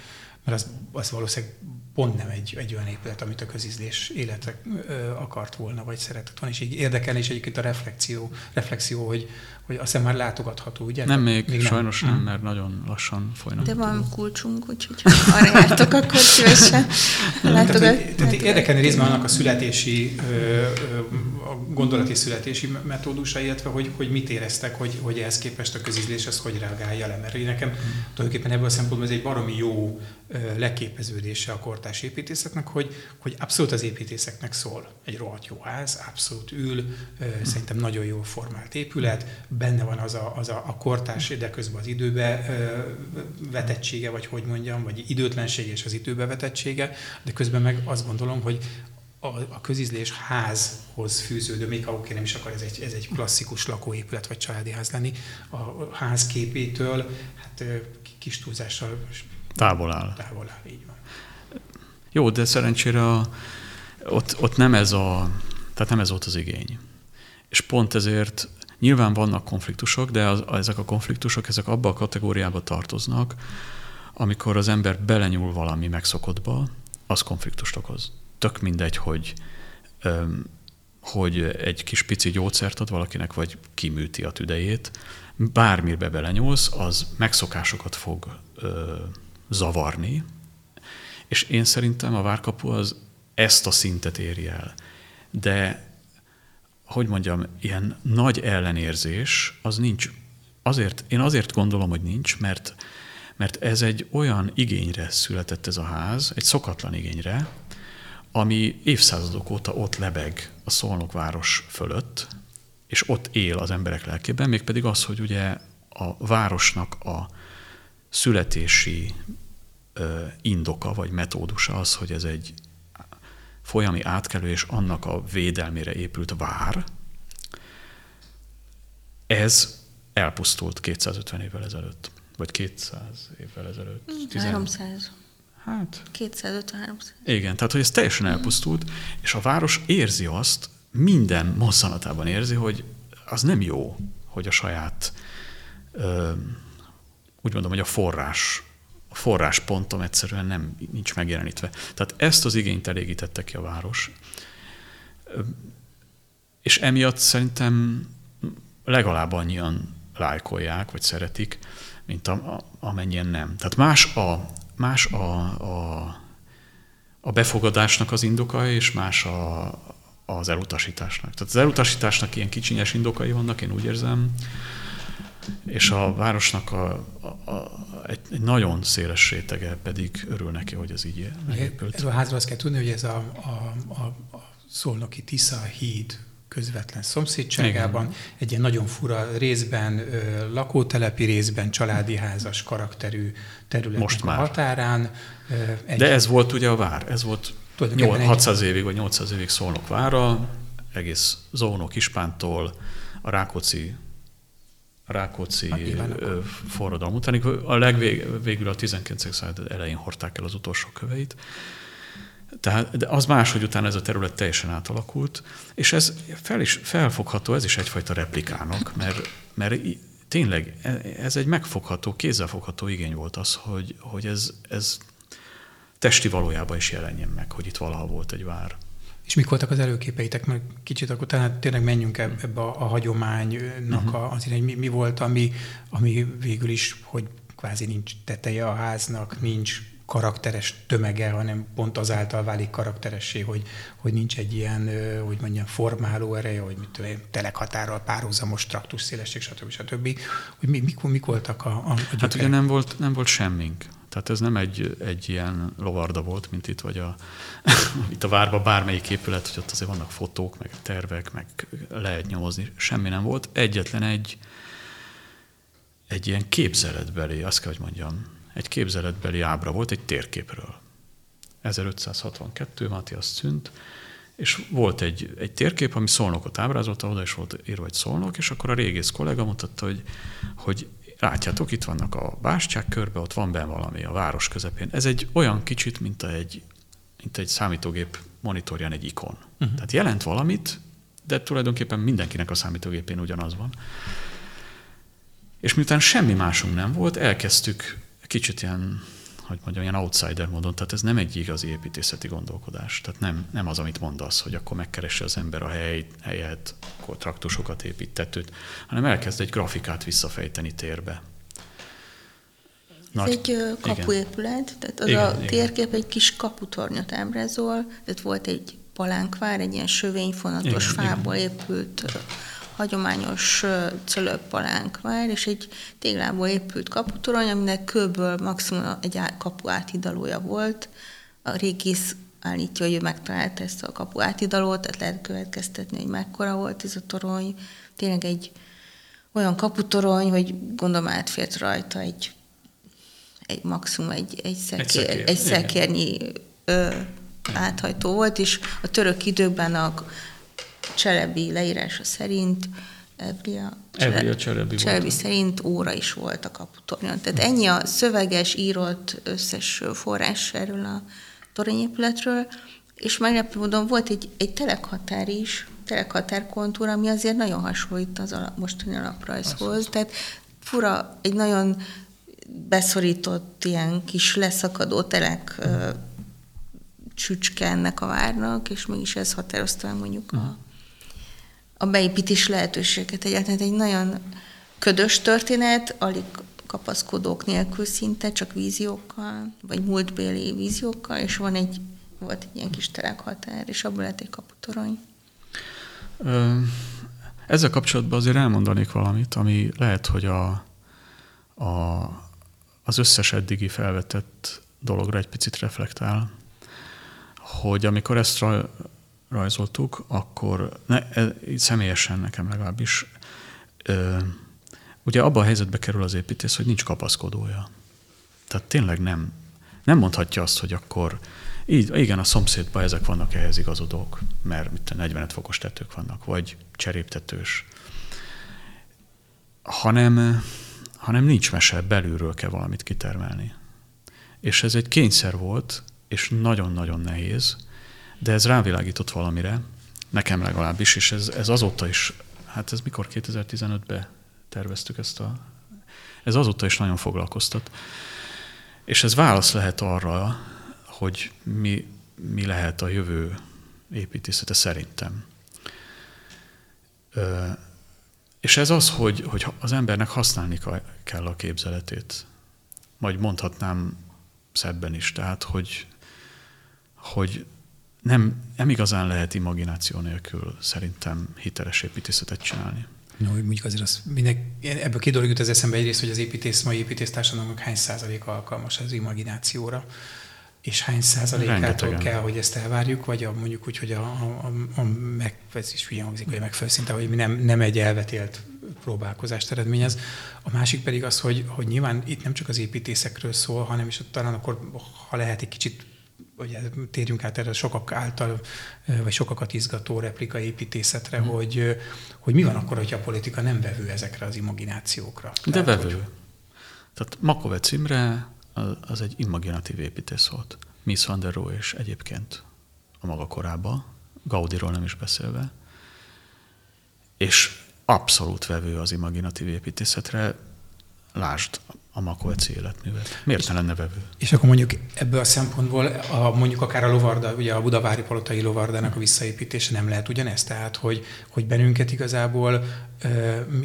mert az, az valószínűleg pont nem egy, egy olyan épület, amit a közízlés életre ö, akart volna, vagy szeretett volna. És így érdekelni is egyébként a reflexió, reflexió hogy, hogy azt hiszem már látogatható, ugye? Nem még, még sajnos nem, nem, mert nagyon lassan folynak. De van kulcsunk, úgyhogy ha arra jártok, akkor szívesen látogat. Tehát, tehát érdekelni részben annak a születési, a gondolati születési metódusa, illetve hogy, hogy mit éreztek, hogy, hogy ehhez képest a közízlés ezt hogy reagálja le. Mert nekem hmm. tulajdonképpen ebből a szempontból ez egy baromi jó leképeződése a kortás építészetnek, hogy, hogy abszolút az építészeknek szól. Egy rohadt jó ház, abszolút ül, szerintem nagyon jól formált épület, benne van az a, az a, a kortás, de közben az időbe vetettsége, vagy hogy mondjam, vagy időtlenség és az időbe vetettsége, de közben meg azt gondolom, hogy a, a közizlés házhoz fűződő, még ha oké, nem is akar ez egy, ez egy klasszikus lakóépület vagy családi ház lenni, a ház képétől, hát kis túlzással Távol áll. Távol áll, így van. Jó, de szerencsére ott, ott nem ez a, tehát nem ez volt az igény. És pont ezért nyilván vannak konfliktusok, de az, ezek a konfliktusok, ezek abba a kategóriába tartoznak, amikor az ember belenyúl valami megszokottba, az konfliktust okoz. Tök mindegy, hogy, hogy egy kis pici gyógyszert ad valakinek, vagy kiműti a tüdejét, bármibe belenyúlsz, az megszokásokat fog ö, zavarni, és én szerintem a várkapu az ezt a szintet éri el. de hogy mondjam, ilyen nagy ellenérzés, az nincs. Azért, én azért gondolom, hogy nincs, mert, mert ez egy olyan igényre született ez a ház, egy szokatlan igényre, ami évszázadok óta ott lebeg a Szolnok város fölött, és ott él az emberek lelkében, mégpedig az, hogy ugye a városnak a születési indoka vagy metódusa az, hogy ez egy folyami átkelő és annak a védelmére épült vár, ez elpusztult 250 évvel ezelőtt, vagy 200 évvel ezelőtt. 300. Hát... 250 Igen, tehát hogy ez teljesen elpusztult, és a város érzi azt, minden mozzanatában érzi, hogy az nem jó, hogy a saját, ö, úgy mondom, hogy a forrás, forráspontom egyszerűen nem nincs megjelenítve. Tehát ezt az igényt elégítette ki a város. És emiatt szerintem legalább annyian lájkolják, vagy szeretik, mint a, a, amennyien nem. Tehát más a, más a, a, a befogadásnak az indoka, és más a, az elutasításnak. Tehát az elutasításnak ilyen kicsinyes indokai vannak, én úgy érzem, és a városnak a, a, a, egy, egy nagyon széles rétege pedig örül neki, hogy ez így megépült. Ez a házra azt kell tudni, hogy ez a, a, a, a szolnoki Tisza híd közvetlen szomszédságában, Igen. egy ilyen nagyon fura részben lakótelepi, részben családi házas karakterű területnek Most már. határán. Egy... De ez volt ugye a vár, ez volt 600 évig vagy 800 évig Szolnok vára, egész Zónok Ispántól, a Rákóczi Rákóczi forradalom után. A legvégül a 19. század elején hordták el az utolsó köveit. Tehát, de az más, hogy utána ez a terület teljesen átalakult, és ez fel is, felfogható, ez is egyfajta replikának, mert, mert tényleg e, ez egy megfogható, kézzelfogható igény volt az, hogy, hogy ez, ez testi valójában is jelenjen meg, hogy itt valaha volt egy vár. És mik voltak az előképeitek? Mert kicsit akkor talán tényleg menjünk ebbe a, a hagyománynak uh-huh. azért, hogy mi, mi volt, ami, ami végül is, hogy kvázi nincs teteje a háznak, nincs karakteres tömege, hanem pont azáltal válik karakteressé, hogy, hogy nincs egy ilyen, hogy mondjam, formáló ereje, hogy mit tudom, telekhatárral párhuzamos traktus szélesség, stb. stb. Hogy mi, mik, mik voltak a, a, a Hát ugye nem volt, nem volt semmink. Tehát ez nem egy, egy ilyen lovarda volt, mint itt, vagy a, (laughs) itt a várban bármelyik épület, hogy ott azért vannak fotók, meg tervek, meg lehet nyomozni. Semmi nem volt. Egyetlen egy, egy ilyen képzeletbeli, azt kell, hogy mondjam, egy képzeletbeli ábra volt egy térképről. 1562, Matthias Szünt, és volt egy, egy térkép, ami szolnokot ábrázolta, oda is volt írva egy szolnok, és akkor a régész kollega mutatta, hogy, hogy látjátok, itt vannak a bástyák körbe, ott van benne valami a város közepén. Ez egy olyan kicsit, mint egy, mint egy számítógép monitorján egy ikon. Uh-huh. Tehát jelent valamit, de tulajdonképpen mindenkinek a számítógépén ugyanaz van. És miután semmi másunk nem volt, elkezdtük kicsit ilyen, hogy mondjam, ilyen outsider módon, tehát ez nem egy igazi építészeti gondolkodás. Tehát nem, nem az, amit mondasz, hogy akkor megkeresse az ember a hely, helyet, akkor traktusokat épít, tetőt, hanem elkezd egy grafikát visszafejteni térbe. Nagy, ez egy kapuépület, tehát az igen, a térkép igen. egy kis kaputornyot ábrázol, tehát volt egy palánkvár, egy ilyen sövényfonatos igen, fából igen. épült hagyományos cölöppalánk vár, és egy téglából épült kaputorony, aminek kőből maximum egy kapu átidalója volt. A régész állítja, hogy ő megtalálta ezt a kapu átidalót, tehát lehet következtetni, hogy mekkora volt ez a torony. Tényleg egy olyan kaputorony, hogy gondolom átfért rajta egy, egy maximum egy, egy, szekér, egy, szekér, egy szekérnyi ö, áthajtó volt, és a török időkben a Cselebi leírása szerint Evria, Evria Cselebi, Cselebi szerint óra is volt a kaputornyon. Tehát ennyi a szöveges, írott összes forrás erről a toronyépületről, és meglepő módon volt egy, egy telekhatár is, telekhatárkontúra, ami azért nagyon hasonlít az alap, mostani alaprajzhoz. Tehát fura, egy nagyon beszorított ilyen kis leszakadó telek mm. csücske ennek a várnak, és mégis ez határozta mondjuk a, hmm a beépítés lehetőséget. Egyáltalán egy nagyon ködös történet, alig kapaszkodók nélkül szinte, csak víziókkal, vagy múltbéli víziókkal, és van egy, volt egy ilyen kis terekhatár, és abból lett egy kaputorony. Ezzel kapcsolatban azért elmondanék valamit, ami lehet, hogy a, a, az összes eddigi felvetett dologra egy picit reflektál, hogy amikor ezt rajzoltuk, akkor ne, e, személyesen nekem legalábbis, ö, ugye abban a helyzetbe kerül az építész, hogy nincs kapaszkodója. Tehát tényleg nem, nem mondhatja azt, hogy akkor így, igen, a szomszédban ezek vannak ehhez igazodók, mert mit 45 fokos tetők vannak, vagy cseréptetős. Hanem, hanem nincs mese, belülről kell valamit kitermelni. És ez egy kényszer volt, és nagyon-nagyon nehéz, de ez rávilágított valamire, nekem legalábbis, és ez, ez azóta is, hát ez mikor 2015-ben terveztük ezt a... Ez azóta is nagyon foglalkoztat. És ez válasz lehet arra, hogy mi, mi lehet a jövő építészete szerintem. Ö, és ez az, hogy, hogy az embernek használni kell a képzeletét. Majd mondhatnám szebben is, tehát, hogy, hogy nem, nem igazán lehet imagináció nélkül szerintem hiteles építészetet csinálni. No, mondjuk azért az minden, ebből két dolog jut az eszembe egyrészt, hogy az építész, mai építésztársadalomnak hány százalék alkalmas az imaginációra, és hány százalékától kell, hogy ezt elvárjuk, vagy a, mondjuk úgy, hogy a, a, a, a meg, ez is hülyen hangzik, hogy a megfelelő szinte, hogy nem, nem egy elvetélt próbálkozást eredményez. A másik pedig az, hogy, hogy nyilván itt nem csak az építészekről szól, hanem is talán akkor, ha lehet egy kicsit hogy térjünk át erre sokak által, vagy sokakat izgató replika építészetre, mm. hogy, hogy mi van akkor, hogyha a politika nem vevő ezekre az imaginációkra? De Tehát, vevő. Hogy... Tehát Makovec Imre az egy imaginatív építész volt. Miss van der Rohe és egyébként a maga korában, Gaudiról nem is beszélve, és abszolút vevő az imaginatív építészetre, lásd a Makoveci életművet. Miért ne lenne vevő? És akkor mondjuk ebből a szempontból, a, mondjuk akár a Lovarda, ugye a Budavári Palotai Lovardának a visszaépítése nem lehet ugyanez, tehát hogy, hogy bennünket igazából,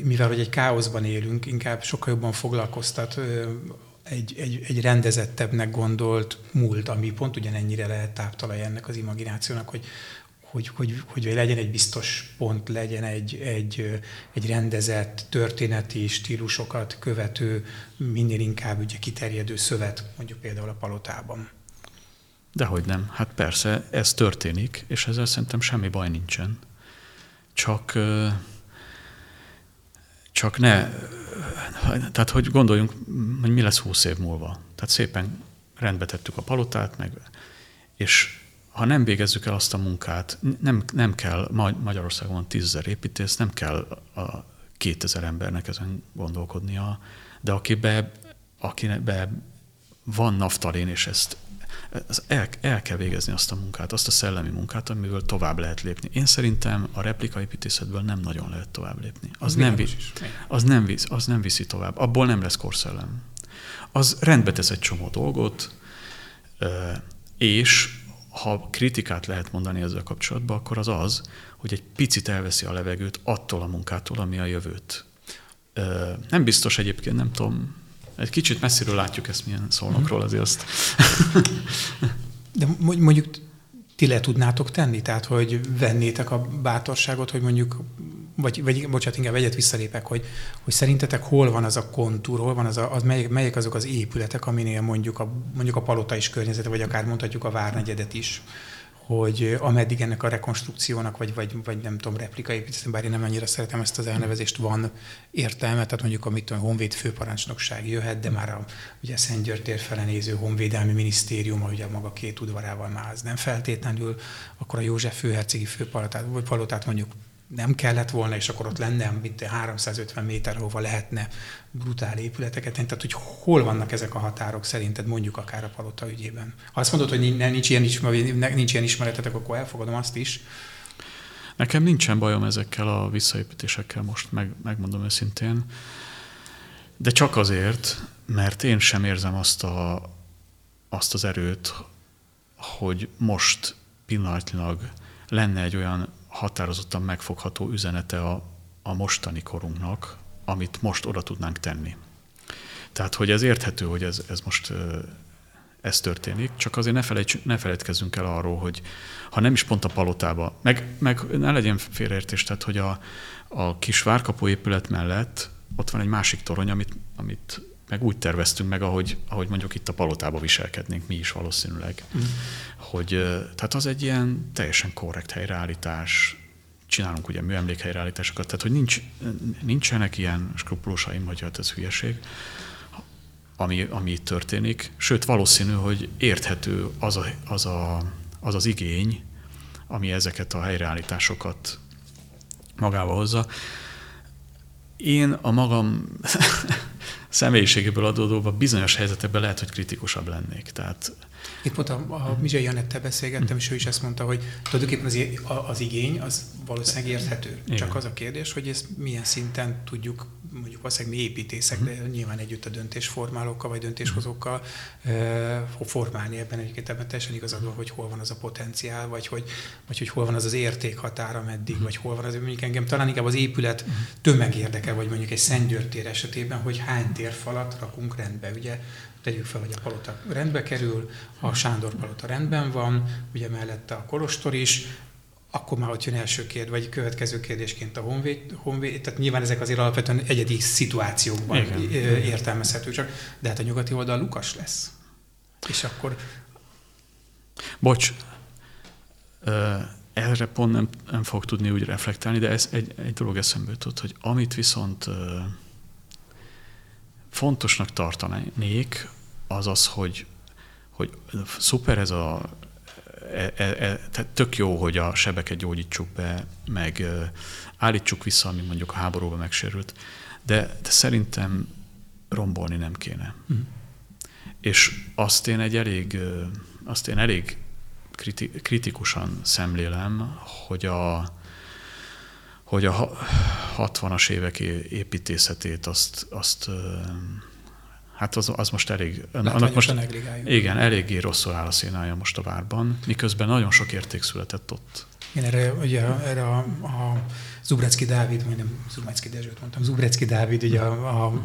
mivel hogy egy káoszban élünk, inkább sokkal jobban foglalkoztat egy, egy, egy rendezettebbnek gondolt múlt, ami pont ugyanennyire lehet táptalaj ennek az imaginációnak, hogy, hogy, hogy, hogy legyen egy biztos pont, legyen egy, egy, egy rendezett történeti stílusokat követő, minél inkább ugye kiterjedő szövet, mondjuk például a palotában. Dehogy nem. Hát persze, ez történik, és ezzel szerintem semmi baj nincsen. Csak, csak ne, tehát hogy gondoljunk, hogy mi lesz húsz év múlva. Tehát szépen rendbe tettük a palotát, meg, és ha nem végezzük el azt a munkát, nem, nem kell, Magyarországon van tízezer építész, nem kell a kétezer embernek ezen gondolkodnia, de akibe, akibe van naftalén, és ezt el, el kell végezni azt a munkát, azt a szellemi munkát, amiből tovább lehet lépni. Én szerintem a replikaépítészetből nem nagyon lehet tovább lépni. Az, nem, visz, az, nem, visz, az nem viszi tovább. Abból nem lesz korszellem. Az rendbe tesz egy csomó dolgot, és ha kritikát lehet mondani ezzel kapcsolatban, akkor az az, hogy egy picit elveszi a levegőt attól a munkától, ami a jövőt. Nem biztos egyébként, nem tudom, egy kicsit messziről látjuk ezt milyen szólnokról azért azt. De mondjuk ti le tudnátok tenni? Tehát, hogy vennétek a bátorságot, hogy mondjuk, vagy, vagy bocsánat, inkább egyet visszalépek, hogy, hogy szerintetek hol van az a kontúr, hol van az, a, az melyek, melyek azok az épületek, aminél mondjuk a, mondjuk a palota is környezete, vagy akár mondhatjuk a várnegyedet is, hogy ameddig ennek a rekonstrukciónak, vagy, vagy, vagy nem tudom, replika építészet, bár én nem annyira szeretem ezt az elnevezést, van értelme, tehát mondjuk amit a Honvéd főparancsnokság jöhet, de már a ugye Szent tér fele néző Honvédelmi Minisztérium, ugye maga két udvarával már az nem feltétlenül, akkor a József főhercegi főpalotát, vagy palotát mondjuk nem kellett volna, és akkor ott lenne, mint 350 méter, hova lehetne brutál épületeket tenni. Tehát, hogy hol vannak ezek a határok szerinted, mondjuk akár a palota ügyében? Ha azt mondod, hogy nincs ilyen, nincs ilyen ismeretetek, akkor elfogadom azt is. Nekem nincsen bajom ezekkel a visszaépítésekkel most, meg, megmondom őszintén. De csak azért, mert én sem érzem azt, a, azt az erőt, hogy most pillanatnyilag lenne egy olyan határozottan megfogható üzenete a, a mostani korunknak, amit most oda tudnánk tenni. Tehát, hogy ez érthető, hogy ez, ez most ez történik, csak azért ne, felejts, ne felejtkezzünk el arról, hogy ha nem is pont a palotába, meg, meg ne legyen félreértés, tehát hogy a, a kis várkapó épület mellett ott van egy másik torony, amit, amit meg úgy terveztünk meg, ahogy, ahogy mondjuk itt a palotába viselkednénk mi is valószínűleg. Mm. Hogy, tehát az egy ilyen teljesen korrekt helyreállítás, csinálunk ugye műemlékhelyreállításokat, tehát hogy nincs, nincsenek ilyen skrupulósaim, hogy hát ez hülyeség, ami, ami itt történik. Sőt, valószínű, hogy érthető az a, az, a, az, az igény, ami ezeket a helyreállításokat magába hozza. Én a magam (laughs) személyiségéből adódóban bizonyos helyzetekben lehet, hogy kritikusabb lennék. Tehát itt pont a, a Mizsai Janettel beszélgettem, és ő is ezt mondta, hogy tulajdonképpen az, az igény az valószínűleg érthető. Igen. Csak az a kérdés, hogy ezt milyen szinten tudjuk, mondjuk valószínűleg mi építészek, de nyilván együtt a döntésformálókkal vagy döntéshozókkal uh, formálni ebben egyébként ebben teljesen igazad van, hogy hol van az a potenciál, vagy hogy, vagy hogy hol van az az értékhatár, ameddig, vagy hol van az, mondjuk engem talán inkább az épület tömeg érdekel, vagy mondjuk egy Szentgyörtér esetében, hogy hány térfalat rakunk rendbe. Ugye? Tegyük fel, hogy a palota rendbe kerül, a Sándor palota rendben van, ugye mellette a kolostor is, akkor már ott jön első kérdés, vagy következő kérdésként a honvéd, honvéd, tehát nyilván ezek azért alapvetően egyedi szituációkban Igen. értelmezhető csak, de hát a nyugati oldal Lukas lesz. És akkor... Bocs, erre pont nem, nem fog tudni úgy reflektálni, de ez egy, egy dolog eszembe jutott, hogy amit viszont fontosnak tartanék, az az, hogy, hogy szuper ez a e, e, e, tehát tök jó, hogy a sebeket gyógyítsuk be, meg állítsuk vissza, ami mondjuk a háborúban megsérült, de, de szerintem rombolni nem kéne. Mm. És azt én egy elég, azt én elég kriti, kritikusan szemlélem, hogy a, hogy a 60-as évek építészetét azt, azt hát az, az most elég... Annak most, igen, eléggé rosszul áll a szénája most a várban, miközben nagyon sok érték született ott. Igen, erre, ugye, erre a, a Zubrecki Dávid, vagy nem Zubrecki Dezsőt mondtam, Zubrecki Dávid, ugye a, a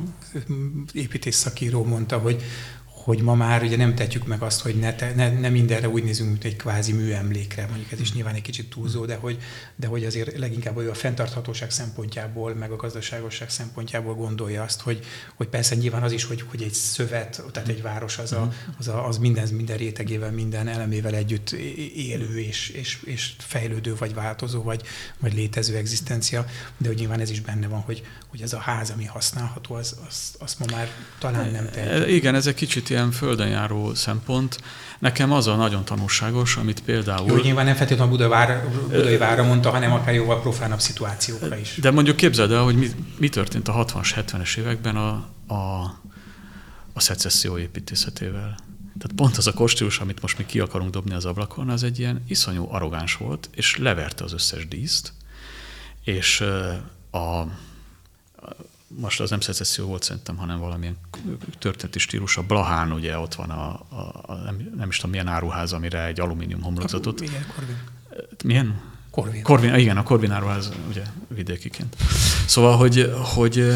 építész szakíró mondta, hogy hogy ma már ugye nem tetjük meg azt, hogy ne, te, ne, ne mindenre úgy nézünk, mint egy kvázi műemlékre, mondjuk ez is nyilván egy kicsit túlzó, de hogy, de hogy azért leginkább a fenntarthatóság szempontjából, meg a gazdaságosság szempontjából gondolja azt, hogy, hogy persze nyilván az is, hogy, hogy egy szövet, tehát egy város az, a, az, a, az minden, minden rétegével, minden elemével együtt élő és, és, és fejlődő, vagy változó, vagy, vagy létező egzisztencia, de hogy nyilván ez is benne van, hogy, hogy ez a ház, ami használható, az, az, az ma már talán nem tehető. Igen, ez egy kicsit ilyen földön járó szempont. Nekem az a nagyon tanulságos, amit például... Jó, nyilván nem feltétlenül a Budavár, Budai Vára mondta, hanem akár jóval profánabb szituációkra is. De mondjuk képzeld el, hogy mi, mi történt a 60-as, 70-es években a, a, a szecesszió építészetével. Tehát pont az a kostílus, amit most mi ki akarunk dobni az ablakon, az egy ilyen iszonyú arrogáns volt, és leverte az összes díszt, és a, most az nem szecesszió volt szerintem, hanem valamilyen történeti stílus. A Blahán ugye ott van a, a, a nem, nem is tudom milyen áruház, amire egy alumínium homlokzatot. Igen, Corvin. Milyen? Corvin. Corvin. Igen, a Corvin áruház ugye vidékiként. Szóval, hogy, hogy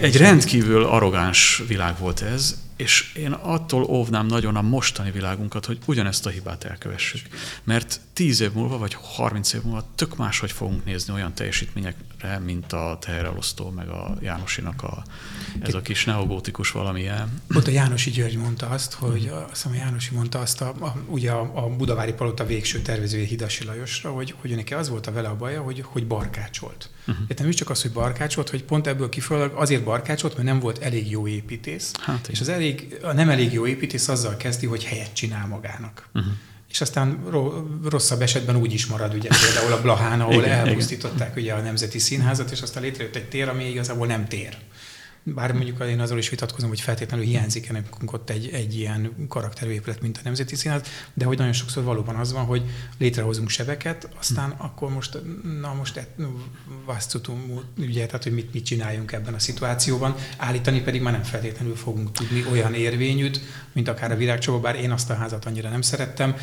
egy rendkívül arrogáns világ volt ez, és én attól óvnám nagyon a mostani világunkat, hogy ugyanezt a hibát elkövessük. Mert tíz év múlva, vagy harminc év múlva tök máshogy fogunk nézni olyan teljesítményekre, mint a teherelosztó, meg a Jánosinak a, ez a kis neogótikus valamilyen. Ott a Jánosi György mondta azt, hogy azt hiszem a Jánosi mondta azt, a, a, ugye a, a Budavári Palota végső tervezője Hidasi Lajosra, hogy, hogy neki az volt a vele a baja, hogy, hogy barkácsolt. Uh-huh. nem is csak az, hogy barkácsolt, hogy pont ebből kifolyólag azért barkácsolt, mert nem volt elég jó építész, hát, és az elég, a nem elég jó építész azzal kezdi, hogy helyet csinál magának. Uh-huh. És aztán rosszabb esetben úgy is marad, ugye például a Blahán, ahol igen, elpusztították igen. ugye a Nemzeti Színházat, és aztán létrejött egy tér, ami igazából nem tér. Bár mondjuk én azzal is vitatkozom, hogy feltétlenül hiányzik nekünk ott egy, egy ilyen karakterépület, mint a Nemzeti Színház, de hogy nagyon sokszor valóban az van, hogy létrehozunk sebeket, aztán hmm. akkor most, na most vásztutum, ugye, tehát hogy mit, mit csináljunk ebben a szituációban, állítani pedig már nem feltétlenül fogunk tudni olyan érvényűt, mint akár a virágcsoba, bár én azt a házat annyira nem szerettem,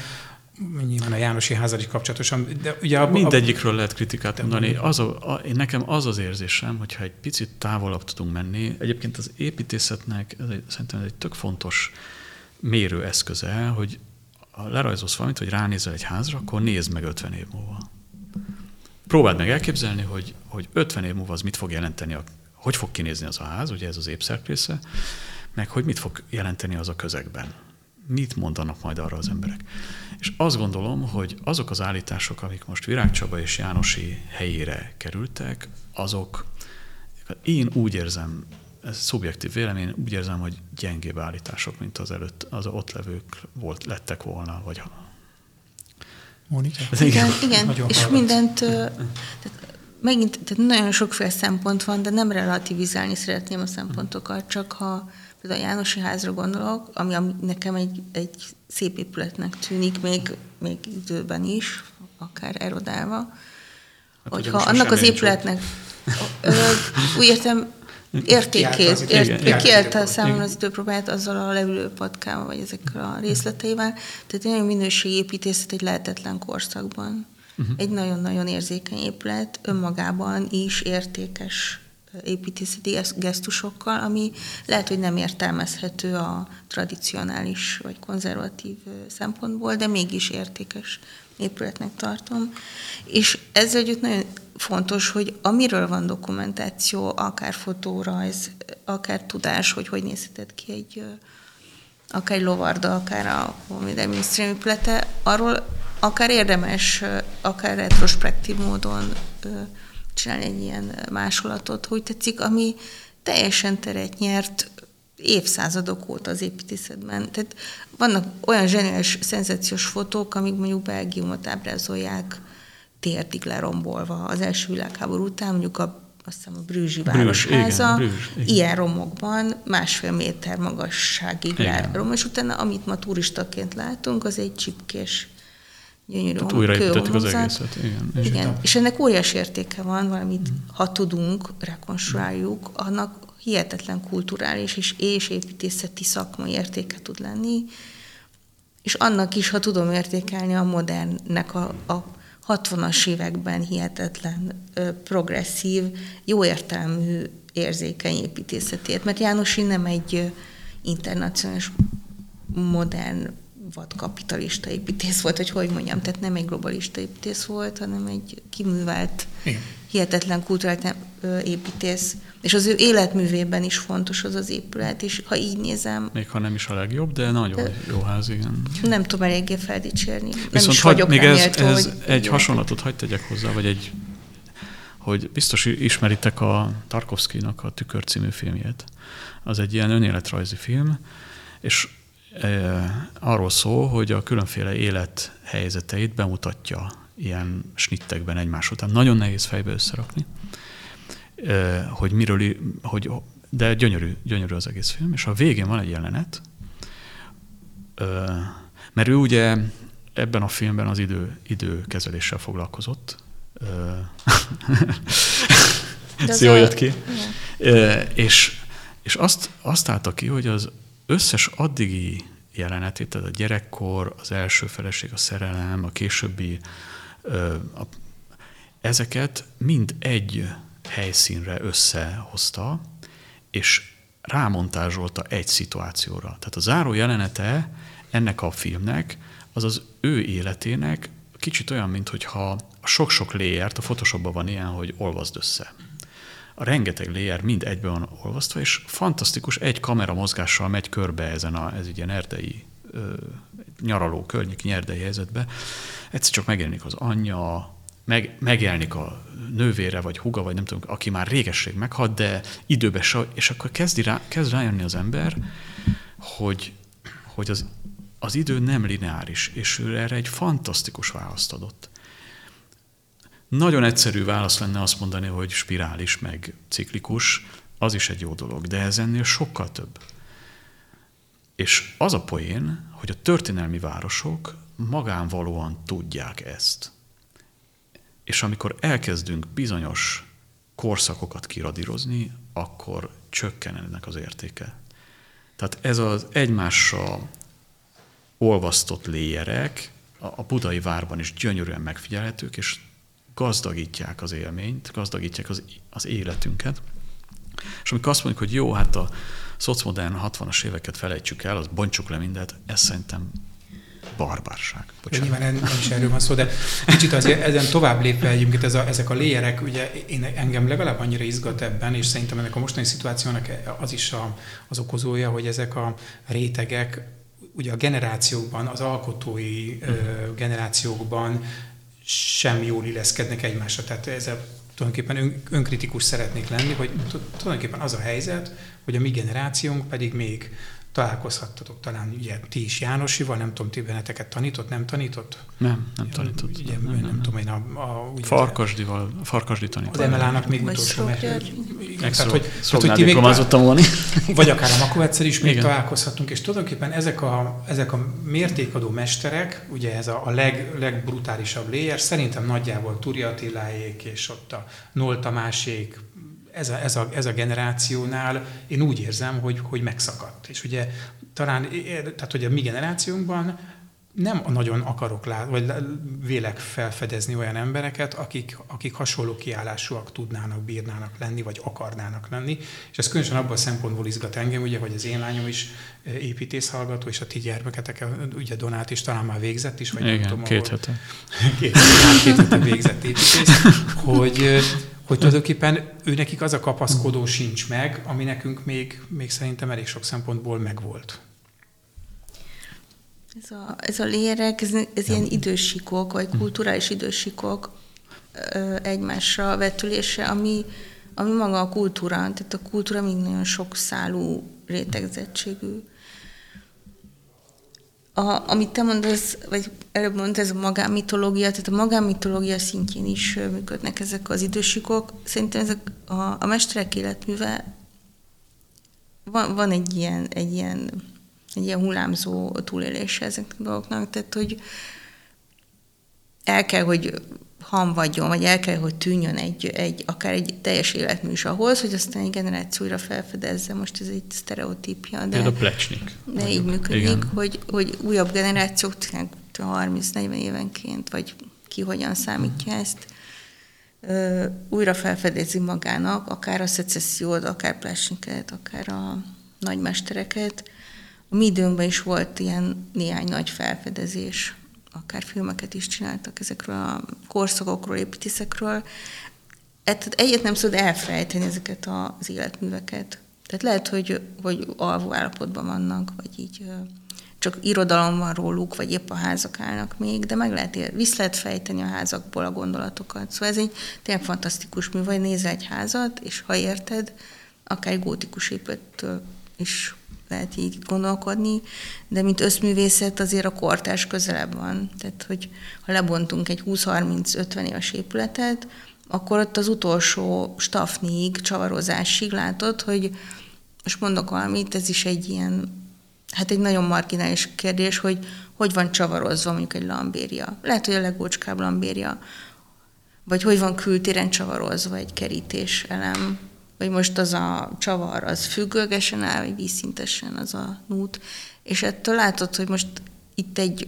nyilván a Jánosi házal is kapcsolatosan. De ugye a, Mindegyikről lehet kritikát mondani. Az a, a, én nekem az az érzésem, hogyha egy picit távolabb tudunk menni, egyébként az építészetnek ez egy, szerintem ez egy tök fontos mérő eszköze, hogy ha lerajzolsz valamit, vagy ránézel egy házra, akkor nézd meg 50 év múlva. Próbáld meg elképzelni, hogy, hogy 50 év múlva az mit fog jelenteni, a, hogy fog kinézni az a ház, ugye ez az épszerkrésze, meg hogy mit fog jelenteni az a közegben. Mit mondanak majd arra az emberek. És azt gondolom, hogy azok az állítások, amik most Virág Csaba és Jánosi helyére kerültek, azok én úgy érzem, ez szubjektív vélemény, úgy érzem, hogy gyengébb állítások, mint az előtt, az ott levők volt, lettek volna, vagy Mónika? Igen, igen. igen. és hallgat. mindent, tehát megint tehát nagyon sokféle szempont van, de nem relativizálni szeretném a szempontokat, csak ha például a Jánosi házra gondolok, ami, ami nekem egy, egy szép épületnek tűnik, még, még időben is, akár erodálva, hát, hogyha annak az épületnek, ö, úgy értem, értékét, kielte számomra az időpróbáját azzal a levülő patkával, vagy ezekkel a részleteivel. Tehát egy nagyon minőségi építészet egy lehetetlen korszakban. Uh-huh. Egy nagyon-nagyon érzékeny épület, önmagában is értékes építészeti gesztusokkal, ami lehet, hogy nem értelmezhető a tradicionális vagy konzervatív szempontból, de mégis értékes épületnek tartom. És ezzel együtt nagyon fontos, hogy amiről van dokumentáció, akár fotórajz, akár tudás, hogy hogy nézhetett ki egy akár egy lovarda, akár a Honvédelmi Minisztérium épülete, arról akár érdemes, akár retrospektív módon csinálni egy ilyen másolatot, hogy tetszik, ami teljesen teret nyert évszázadok óta az építészetben. Tehát vannak olyan zseniális, szenzációs fotók, amik mondjuk Belgiumot ábrázolják térdig lerombolva az első világháború után, mondjuk a azt hiszem a Brüzsi városháza, igen, Brüzs, igen. ilyen romokban másfél méter magasságig rom, és utána, amit ma turistaként látunk, az egy csipkés gyönyörű Tehát újraépítettük az egészet. Igen, igen. igen. és ennek óriási értéke van, valamit, ha tudunk, rekonstruáljuk, annak hihetetlen kulturális és, és építészeti szakmai értéke tud lenni, és annak is, ha tudom értékelni a modernnek a, a 60-as években hihetetlen, progresszív, jó értelmű, érzékeny építészetét, mert Jánosi nem egy internacionális, modern, vad kapitalista építész volt, hogy hogy mondjam, tehát nem egy globalista építész volt, hanem egy kiművelt, Igen. hihetetlen kulturális építész, és az ő életművében is fontos az az épület, és ha így nézem... Még ha nem is a legjobb, de nagyon de jó ház, igen. Nem tudom eléggé feldicsérni. Viszont nem is hagy, még ez, méltó, ez hogy egy hasonlatot hagyd tegyek hozzá, vagy egy, hogy biztos ismeritek a Tarkovsky-nak a Tükör című filmjét. Az egy ilyen önéletrajzi film, és arról szól, hogy a különféle élethelyzeteit bemutatja ilyen snittekben egymás után. Nagyon nehéz fejbe összerakni hogy miről, hogy, de gyönyörű, gyönyörű az egész film, és a végén van egy jelenet, mert ő ugye ebben a filmben az idő, időkezeléssel foglalkozott. (laughs) Ez jól jött ki. És, és azt, azt állta ki, hogy az összes addigi jelenetét, tehát a gyerekkor, az első feleség, a szerelem, a későbbi, a, ezeket mind egy helyszínre összehozta, és rámontázsolta egy szituációra. Tehát a záró jelenete ennek a filmnek az az ő életének kicsit olyan, mint hogyha a sok-sok léjert, a Photoshopban van ilyen, hogy olvasd össze. A rengeteg léjer mind egyben van olvasztva, és fantasztikus, egy kamera mozgással megy körbe ezen a, ez ilyen erdei ö, nyaraló környék erdei helyzetbe. Egyszer csak megjelenik az anyja, meg, megjelenik a nővére, vagy huga, vagy nem tudom, aki már régesség meghalt, de időbe se, és akkor kezdi rá, kezd rájönni az ember, hogy, hogy az, az idő nem lineáris, és ő erre egy fantasztikus választ adott. Nagyon egyszerű válasz lenne azt mondani, hogy spirális, meg ciklikus, az is egy jó dolog, de ez ennél sokkal több. És az a poén, hogy a történelmi városok magánvalóan tudják ezt. És amikor elkezdünk bizonyos korszakokat kiradírozni, akkor csökken ennek az értéke. Tehát ez az egymással olvasztott léjerek a budai várban is gyönyörűen megfigyelhetők, és gazdagítják az élményt, gazdagítják az, az életünket. És amikor azt mondjuk, hogy jó, hát a szocmodern 60-as éveket felejtsük el, az bontsuk le mindent, ez szerintem barbárság. Bocsánat. Nyilván nem is erről van szó, de kicsit azért ezen tovább lépve egyébként ez a, ezek a léjerek, ugye én, engem legalább annyira izgat ebben, és szerintem ennek a mostani szituációnak az is a, az okozója, hogy ezek a rétegek ugye a generációkban, az alkotói uh, generációkban sem jól illeszkednek egymásra. Tehát ezzel tulajdonképpen ön, önkritikus szeretnék lenni, hogy tulajdonképpen az a helyzet, hogy a mi generációnk pedig még találkozhattatok talán ugye ti is Jánosival, nem tudom, ti benneteket tanított, nem tanított? Nem, nem tanított. Ugye, nem, nem, nem, nem tudom én a... a ugye, Farkasdival, Farkasdi tanított. Az MLA-nak még utolsó mert, tehát, hogy, tehát, hogy ti még. (laughs) Vagy akár a Makovetszer is még Igen. találkozhatunk, és tulajdonképpen ezek a, ezek a mértékadó mesterek, ugye ez a, a leg, legbrutálisabb layer, szerintem nagyjából Turi Attiláék, és ott a Nol Tamásék, ez a, ez, a, ez a generációnál én úgy érzem, hogy, hogy megszakadt. És ugye talán, tehát hogy a mi generációnkban nem nagyon akarok lát, vagy vélek felfedezni olyan embereket, akik, akik hasonló kiállásúak tudnának, bírnának lenni, vagy akarnának lenni. És ez különösen abban a szempontból izgat engem, ugye, hogy az én lányom is építész hallgató, és a ti gyermeketek, ugye Donát is talán már végzett is, vagy Igen, nem tudom, két hete. (laughs) Két, két hete végzett építész, hogy, hogy tulajdonképpen ő nekik az a kapaszkodó sincs meg, ami nekünk még, még szerintem elég sok szempontból megvolt. Ez a, ez a lérek, ez, ez ilyen idősikok, vagy kulturális idősikok egymásra vetülése, ami, ami maga a kultúra. Tehát a kultúra még nagyon sok szálú rétegzettségű a, amit te mondasz, vagy előbb mondtad, ez a magánmitológia, tehát a magánmitológia szintjén is működnek ezek az idősikok. Szerintem ezek a, a mesterek életműve van, van egy ilyen, egy ilyen, egy ilyen hullámzó túlélése ezeknek a dolgoknak, tehát hogy el kell, hogy hamvadjon, vagy el kell, hogy tűnjön egy, egy, akár egy teljes életmű is ahhoz, hogy aztán egy generációra felfedezze. Most ez egy sztereotípia. De, a plecsnik. De így működik, hogy, hogy újabb generációk 30-40 évenként, vagy ki hogyan számítja ezt, ö, újra felfedezi magának, akár a szecessziót, akár Plesniket, akár a nagymestereket. A mi időnkben is volt ilyen néhány nagy felfedezés akár filmeket is csináltak ezekről a korszakokról, építészekről. Tehát egyet nem szabad elfelejteni ezeket az életműveket. Tehát lehet, hogy, hogy alvó állapotban vannak, vagy így csak irodalom van róluk, vagy épp a házak állnak még, de meg lehet, vissza lehet fejteni a házakból a gondolatokat. Szóval ez egy tényleg fantasztikus mű, vagy nézel egy házat, és ha érted, akár egy gótikus épülettől is lehet így gondolkodni, de mint összművészet azért a kortás közelebb van. Tehát, hogy ha lebontunk egy 20-30-50 éves épületet, akkor ott az utolsó stafnig, csavarozásig látod, hogy most mondok valamit, ez is egy ilyen, hát egy nagyon marginális kérdés, hogy hogy van csavarozva mondjuk egy lambéria. Lehet, hogy a legócskább lambéria, vagy hogy van kültéren csavarozva egy kerítés elem, vagy most az a csavar, az függőgesen áll, vagy vízszintesen az a nút, és ettől látod, hogy most itt egy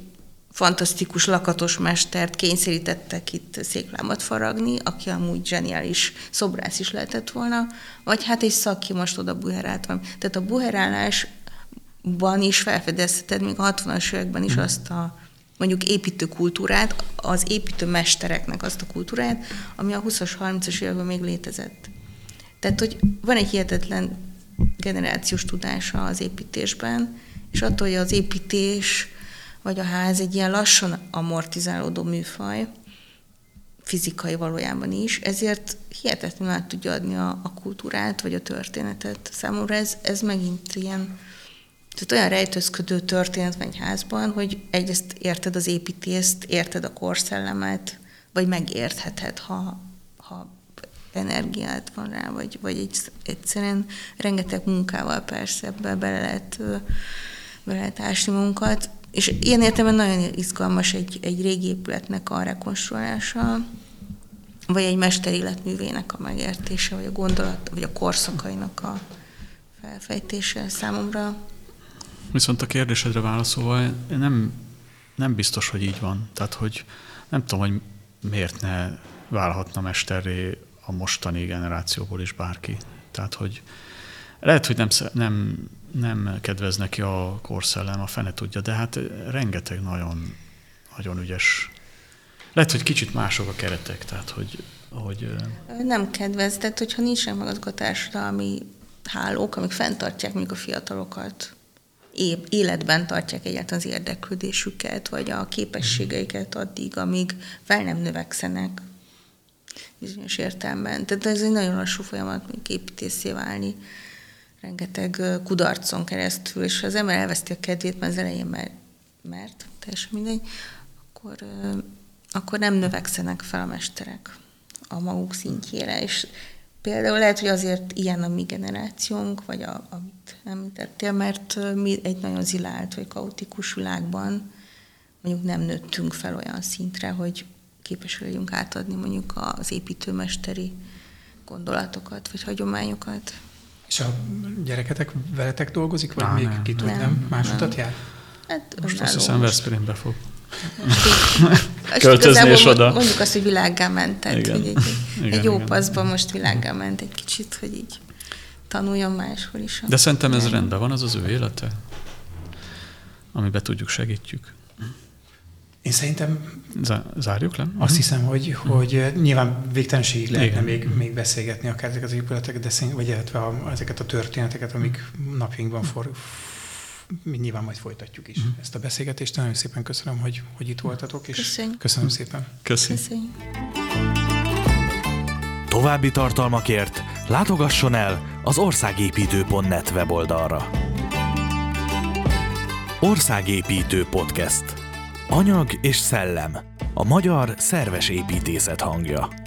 fantasztikus lakatos mestert kényszerítettek itt széklámat faragni, aki amúgy zseniális szobrász is lehetett volna, vagy hát egy szaki most oda buherált van. Tehát a buherálásban is felfedezheted még a 60-as években is azt a mondjuk építő kultúrát, az építő mestereknek azt a kultúrát, ami a 20-as, 30-as években még létezett. Tehát, hogy van egy hihetetlen generációs tudása az építésben, és attól, hogy az építés vagy a ház egy ilyen lassan amortizálódó műfaj, fizikai valójában is, ezért hihetetlenül át tudja adni a, a kultúrát, vagy a történetet. Számomra ez, ez megint ilyen, tehát olyan rejtőzködő történet van egy házban, hogy egyrészt érted az építést, érted a korszellemet, vagy megértheted, ha, ha energiát van rá, vagy, vagy egy, egyszerűen rengeteg munkával persze ebbe bele lehet, bele lehet ásni munkat. És ilyen értelemben nagyon izgalmas egy, egy régi épületnek a rekonstruálása, vagy egy mesteréletművének a megértése, vagy a gondolat, vagy a korszakainak a felfejtése számomra. Viszont a kérdésedre válaszolva, nem, nem biztos, hogy így van. Tehát, hogy nem tudom, hogy miért ne válhatna mesterré a mostani generációból is bárki. Tehát, hogy lehet, hogy nem, nem, nem kedvez neki a korszellem, a fene tudja, de hát rengeteg nagyon, nagyon ügyes. Lehet, hogy kicsit mások a keretek, tehát, hogy, hogy nem kedvez, tehát hogyha nincsenek meg azok a társadalmi hálók, amik fenntartják még a fiatalokat, életben tartják egyáltalán az érdeklődésüket, vagy a képességeiket addig, amíg fel nem növekszenek bizonyos értelemben. Tehát ez egy nagyon lassú folyamat, még építészé válni, rengeteg kudarcon keresztül, és ha az ember elveszti a kedvét, mert az elején mert, mert teljesen mindegy, akkor, akkor nem növekszenek fel a mesterek a maguk szintjére, és Például lehet, hogy azért ilyen a mi generációnk, vagy a, amit említettél, mert mi egy nagyon zilált vagy kaotikus világban mondjuk nem nőttünk fel olyan szintre, hogy képes legyünk átadni mondjuk az építőmesteri gondolatokat, vagy hagyományokat. És a gyereketek veletek dolgozik, vagy Á, még nem. ki tud, Nem, nem? Más nem. utat jár? Hát most azt hiszem. Veszprémbe fog. (laughs) Költözni és oda. Mondjuk azt, hogy világgá ment, tehát Igen. hogy egy, (laughs) Igen, egy jó igen. paszban most világgá ment egy kicsit, hogy így tanuljon máshol is. De szerintem ez rendben van, az az ő élete, amiben tudjuk, segítjük. Én szerintem Zá- Zárjuk le? azt hiszem, hogy, hogy nyilván végtelenségig lehetne Mhm. Igen. még, még beszélgetni akár ezeket az épületeket, de szerint, vagy illetve a, ezeket a történeteket, amik napjainkban for, mi nyilván majd folytatjuk is Mhm. ezt a beszélgetést. Nagyon szépen köszönöm, hogy, hogy itt voltatok, és Köszönjük. köszönöm szépen. Köszi. Köszönjük. További tartalmakért látogasson el az országépítő.net weboldalra. Országépítő Podcast. Anyag és szellem. A magyar szerves építészet hangja.